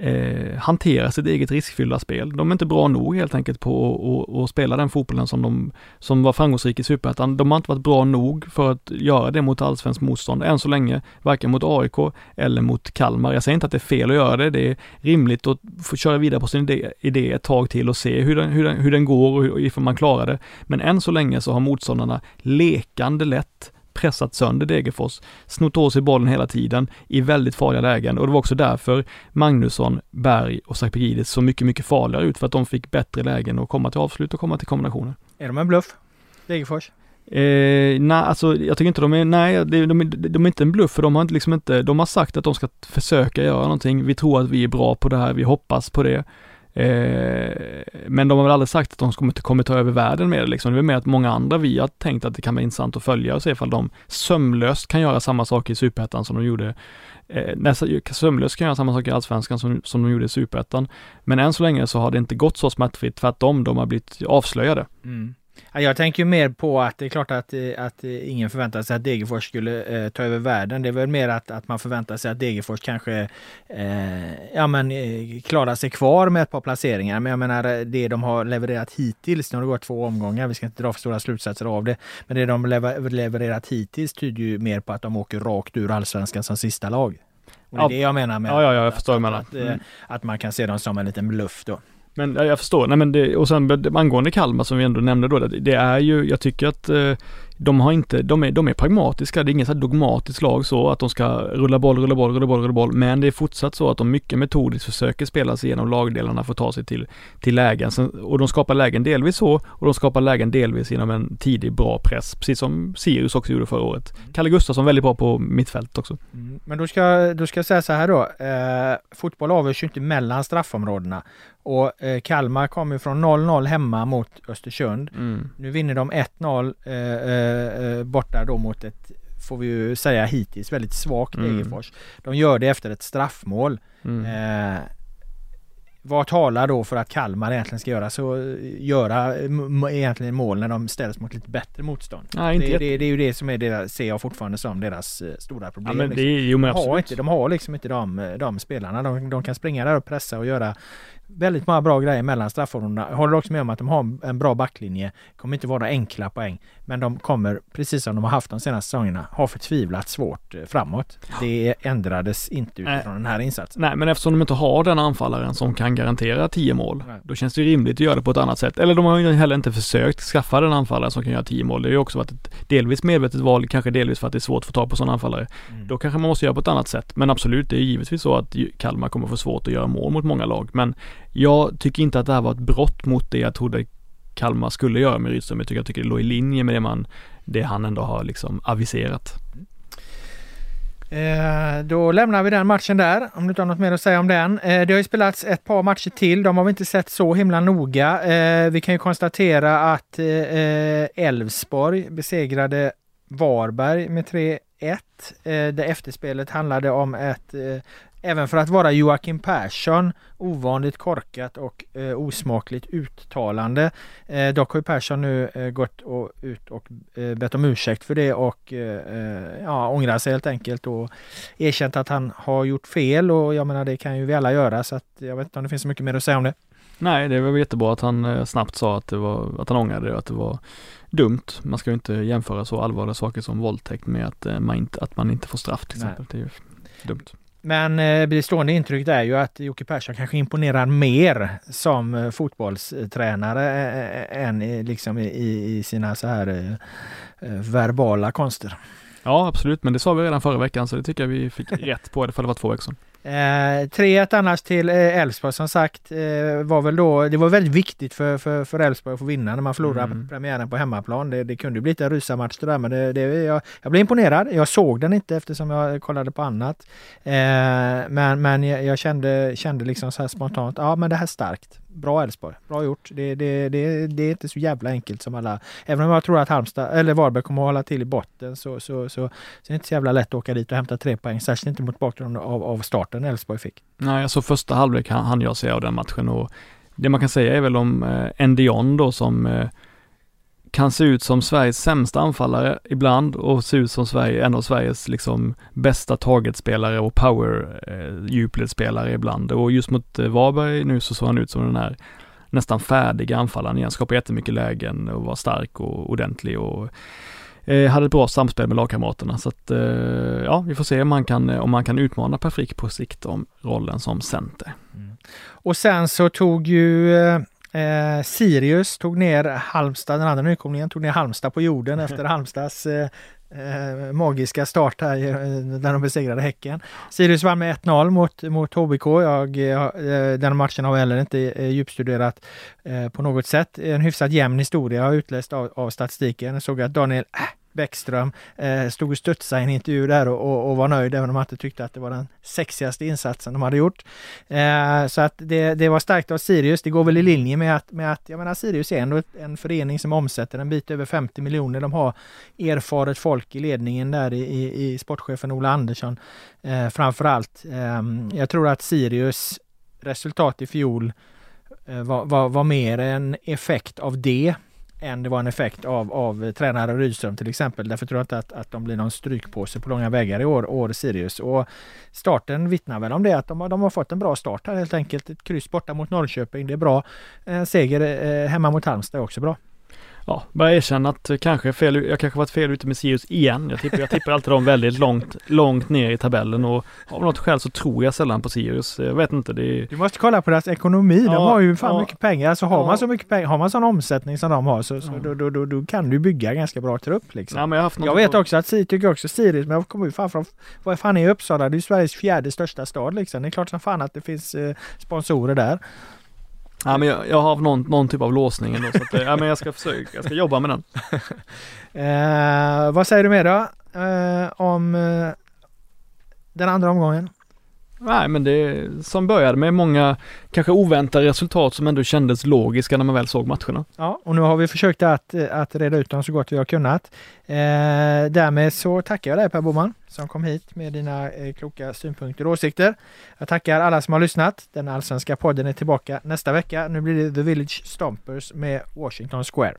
eh, hantera sitt eget riskfyllda spel. De är inte bra nog helt enkelt på att- spela den fotbollen som de som var framgångsrik i Superettan. De har inte varit bra nog för att göra det mot allsvenskt motstånd än så länge, varken mot AIK eller mot Kalmar. Jag säger inte att det är fel att göra det. Det är rimligt att få köra vidare på sin idé, idé ett tag till och se hur den, hur den, hur den går och hur, ifall man klarar det. Men än så länge så har motståndarna lekande lätt pressat sönder Degerfors, snott åt sig bollen hela tiden i väldigt farliga lägen och det var också därför Magnusson, Berg och Sakpegidis så mycket, mycket farligare ut för att de fick bättre lägen att komma till avslut och komma till kombinationer. Är de en bluff? Degerfors? Eh, nej, alltså jag tycker inte de är, nej, de, de, de, är inte en bluff för de har inte, liksom inte, de har sagt att de ska försöka göra någonting. Vi tror att vi är bra på det här, vi hoppas på det. Eh, men de har väl aldrig sagt att de kommer, kommer ta över världen med det liksom. Det är mer att många andra vi har tänkt att det kan vara intressant att följa och se ifall de sömlöst kan göra samma sak i Superettan som de gjorde eh, nästan sömlöst kan göra samma sak i Allsvenskan som, som de gjorde i Superettan. Men än så länge så har det inte gått så smärtfritt, tvärtom, de har blivit avslöjade. Mm. Jag tänker mer på att det är klart att, att ingen förväntar sig att Degerfors skulle eh, ta över världen. Det är väl mer att, att man förväntar sig att Degerfors kanske eh, ja, men, eh, klarar sig kvar med ett par placeringar. Men jag menar det de har levererat hittills, nu har det gått två omgångar, vi ska inte dra för stora slutsatser av det. Men det de lever, levererat hittills tyder ju mer på att de åker rakt ur allsvenskan som sista lag. Och det är ja. det jag menar med ja, ja, ja, jag förstår att. Mm. Att, man kan se dem som en liten bluff då. Men jag förstår, nej men det, och sen angående Kalmar som vi ändå nämnde då, det är ju, jag tycker att eh, de har inte, de är, de är pragmatiska, det är inget dogmatiskt lag så att de ska rulla boll, rulla boll, rulla boll, rulla boll, men det är fortsatt så att de mycket metodiskt försöker spela sig igenom lagdelarna för att ta sig till, till lägen. Sen, och de skapar lägen delvis så, och de skapar lägen delvis genom en tidig bra press, precis som Sirius också gjorde förra året. Mm. Kalle Gustafsson väldigt bra på mittfält också. Mm. Men då ska, då ska jag säga så här då, eh, fotboll avgörs ju inte mellan straffområdena. Och eh, Kalmar kommer från 0-0 hemma mot Östersund. Mm. Nu vinner de 1-0 eh, eh, borta då mot ett, får vi ju säga hittills, väldigt svagt mm. Degerfors. De gör det efter ett straffmål. Mm. Eh, vad talar då för att Kalmar egentligen ska göra så göra egentligen mål när de ställs mot lite bättre motstånd? Ja, det, det, det, är ju det som är deras, ser jag fortfarande som deras eh, stora problem. Ja, men liksom. det är, jo, men de, har inte, de har liksom inte de, de spelarna. De, de kan springa där och pressa och göra väldigt många bra grejer mellan straffområdena. Håller också med om att de har en bra backlinje. Kommer inte vara enkla poäng. Men de kommer, precis som de har haft de senaste säsongerna, ha förtvivlat svårt eh, framåt. Det ändrades inte utifrån Nej. den här insatsen. Nej, men eftersom de inte har den anfallaren som kan garantera 10 mål, Nej. då känns det rimligt att göra det på ett annat sätt. Eller de har ju heller inte försökt skaffa den anfallaren som kan göra 10 mål. Det har ju också varit ett delvis medvetet val, kanske delvis för att det är svårt att få tag på sådana anfallare. Mm. Då kanske man måste göra på ett annat sätt. Men absolut, det är givetvis så att Kalmar kommer få svårt att göra mål mot många lag. Men jag tycker inte att det här var ett brott mot det jag trodde Kalmar skulle göra med Rydström. Jag tycker, jag tycker det låg i linje med det man, det han ändå har liksom aviserat. Eh, då lämnar vi den matchen där, om du inte har något mer att säga om den. Eh, det har ju spelats ett par matcher till, de har vi inte sett så himla noga. Eh, vi kan ju konstatera att eh, Elfsborg besegrade Varberg med 3-1. Eh, det efterspelet handlade om ett eh, Även för att vara Joakim Persson ovanligt korkat och eh, osmakligt uttalande. Eh, dock har ju Persson nu eh, gått och, ut och eh, bett om ursäkt för det och eh, eh, ja, ångrar sig helt enkelt och erkänt att han har gjort fel och jag menar det kan ju vi alla göra så att jag vet inte om det finns så mycket mer att säga om det. Nej, det var jättebra att han eh, snabbt sa att, det var, att han ångrade det och att det var dumt. Man ska ju inte jämföra så allvarliga saker som våldtäkt med att man inte, att man inte får straff till exempel. Nej. Det är ju dumt. Men eh, det stående intrycket är ju att Jocke Persson kanske imponerar mer som eh, fotbollstränare eh, eh, än liksom i, sina så här verbala konster. Ja absolut, men det sa vi redan förra veckan så det tycker jag vi fick rätt på det det var två veckor sedan. Eh, 3-1 annars till Elfsborg eh, som sagt eh, var väl då, det var väldigt viktigt för, för, för Elfsborg att få vinna när man förlorade mm. premiären på hemmaplan. Det, det kunde bli lite rusarmatch det där men det, det, jag, jag blev imponerad. Jag såg den inte eftersom jag kollade på annat. Eh, men men jag, jag, kände, kände liksom så här spontant, ja men det här är starkt. Bra Elfsborg, bra gjort. Det, det, det, det är inte så jävla enkelt som alla, även om jag tror att Halmstad, eller Varberg kommer att hålla till i botten så, så, så, så är det inte så jävla lätt att åka dit och hämta tre poäng, särskilt inte mot bakgrund av, av starten Elfsborg fick. Nej, alltså första halvlek hann jag se av den matchen och det man kan säga är väl om eh, Ndion då som eh, kan se ut som Sveriges sämsta anfallare ibland och se ut som Sverige, en av Sveriges liksom bästa targetspelare och power eh, djupledsspelare ibland. Och just mot eh, Varberg nu så såg han ut som den här nästan färdiga anfallaren igen, skapade jättemycket lägen och var stark och ordentlig och eh, hade ett bra samspel med lagkamraterna. Så att, eh, ja, vi får se om man kan, om man kan utmana Per Frick på sikt om rollen som center. Mm. Och sen så tog ju eh, eh, Eh, Sirius tog ner Halmstad, den andra nykomlingen, tog ner Halmstad på jorden efter Halmstads eh, eh, magiska start här när de besegrade Häcken. Sirius vann med 1-0 mot, mot HBK. Jag, den matchen har jag heller inte djupstuderat på något sätt. En hyfsat jämn historia har utläst av, av statistiken. Jag såg att Daniel äh, Bäckström eh, stod och studsade i en intervju där och, och, och, var nöjd även om han inte tyckte att det var den sexigaste insatsen de hade gjort. Eh, så att det, det var starkt av Sirius. Det går väl i linje med att, med att jag menar Sirius är ändå en förening som omsätter en bit över 50 miljoner. De har erfaret folk i ledningen där i, i, i sportchefen Ola Andersson eh, framför allt. Eh, jag tror att Sirius resultat i fjol eh, var, var, var mer en effekt av det än det var en effekt av, av tränare Rydström till exempel. Därför tror jag inte att, att de blir någon strykpåse på långa vägar i år, år Sirius. Och starten vittnar väl om det, att de, har, de har fått en bra start här helt enkelt. Ett kryss borta mot Norrköping, det är bra. En seger eh, hemma mot Halmstad är också bra ja, bara erkänna att kanske fel, jag kanske varit fel ute med Sirius igen. Jag tippar, jag tippar alltid dem väldigt långt, långt ner i tabellen och av något skäl så tror jag sällan på Sirius. Jag vet inte. Det är... Du måste kolla på deras ekonomi. De har ju fan ja, mycket pengar. Alltså har ja. man så mycket pengar, har man sån omsättning som de har så, så då, då, då, då, kan du bygga ganska bra trupp liksom. Ja, men jag, jag vet också att tycker också Sirius, men jag kommer ju fan från, vad fan är Uppsala? Det är ju Sveriges fjärde största stad liksom. Det är klart som fan att det finns eh, sponsorer där. Ja, men jag, jag har någon, någon typ av låsning ändå, så att, eh, ja, men jag ska försöka, jag ska jobba med den. eh, vad säger du mer då eh, om eh, den andra omgången? Nej men det som började med många kanske oväntade resultat som ändå kändes logiska när man väl såg matcherna. Ja och nu har vi försökt att, att reda ut dem så gott vi har kunnat. Eh, därmed så tackar jag dig Per Boman som kom hit med dina eh, kloka synpunkter och åsikter. Jag tackar alla som har lyssnat. Den allsvenska podden är tillbaka nästa vecka. Nu blir det The Village Stompers med Washington Square.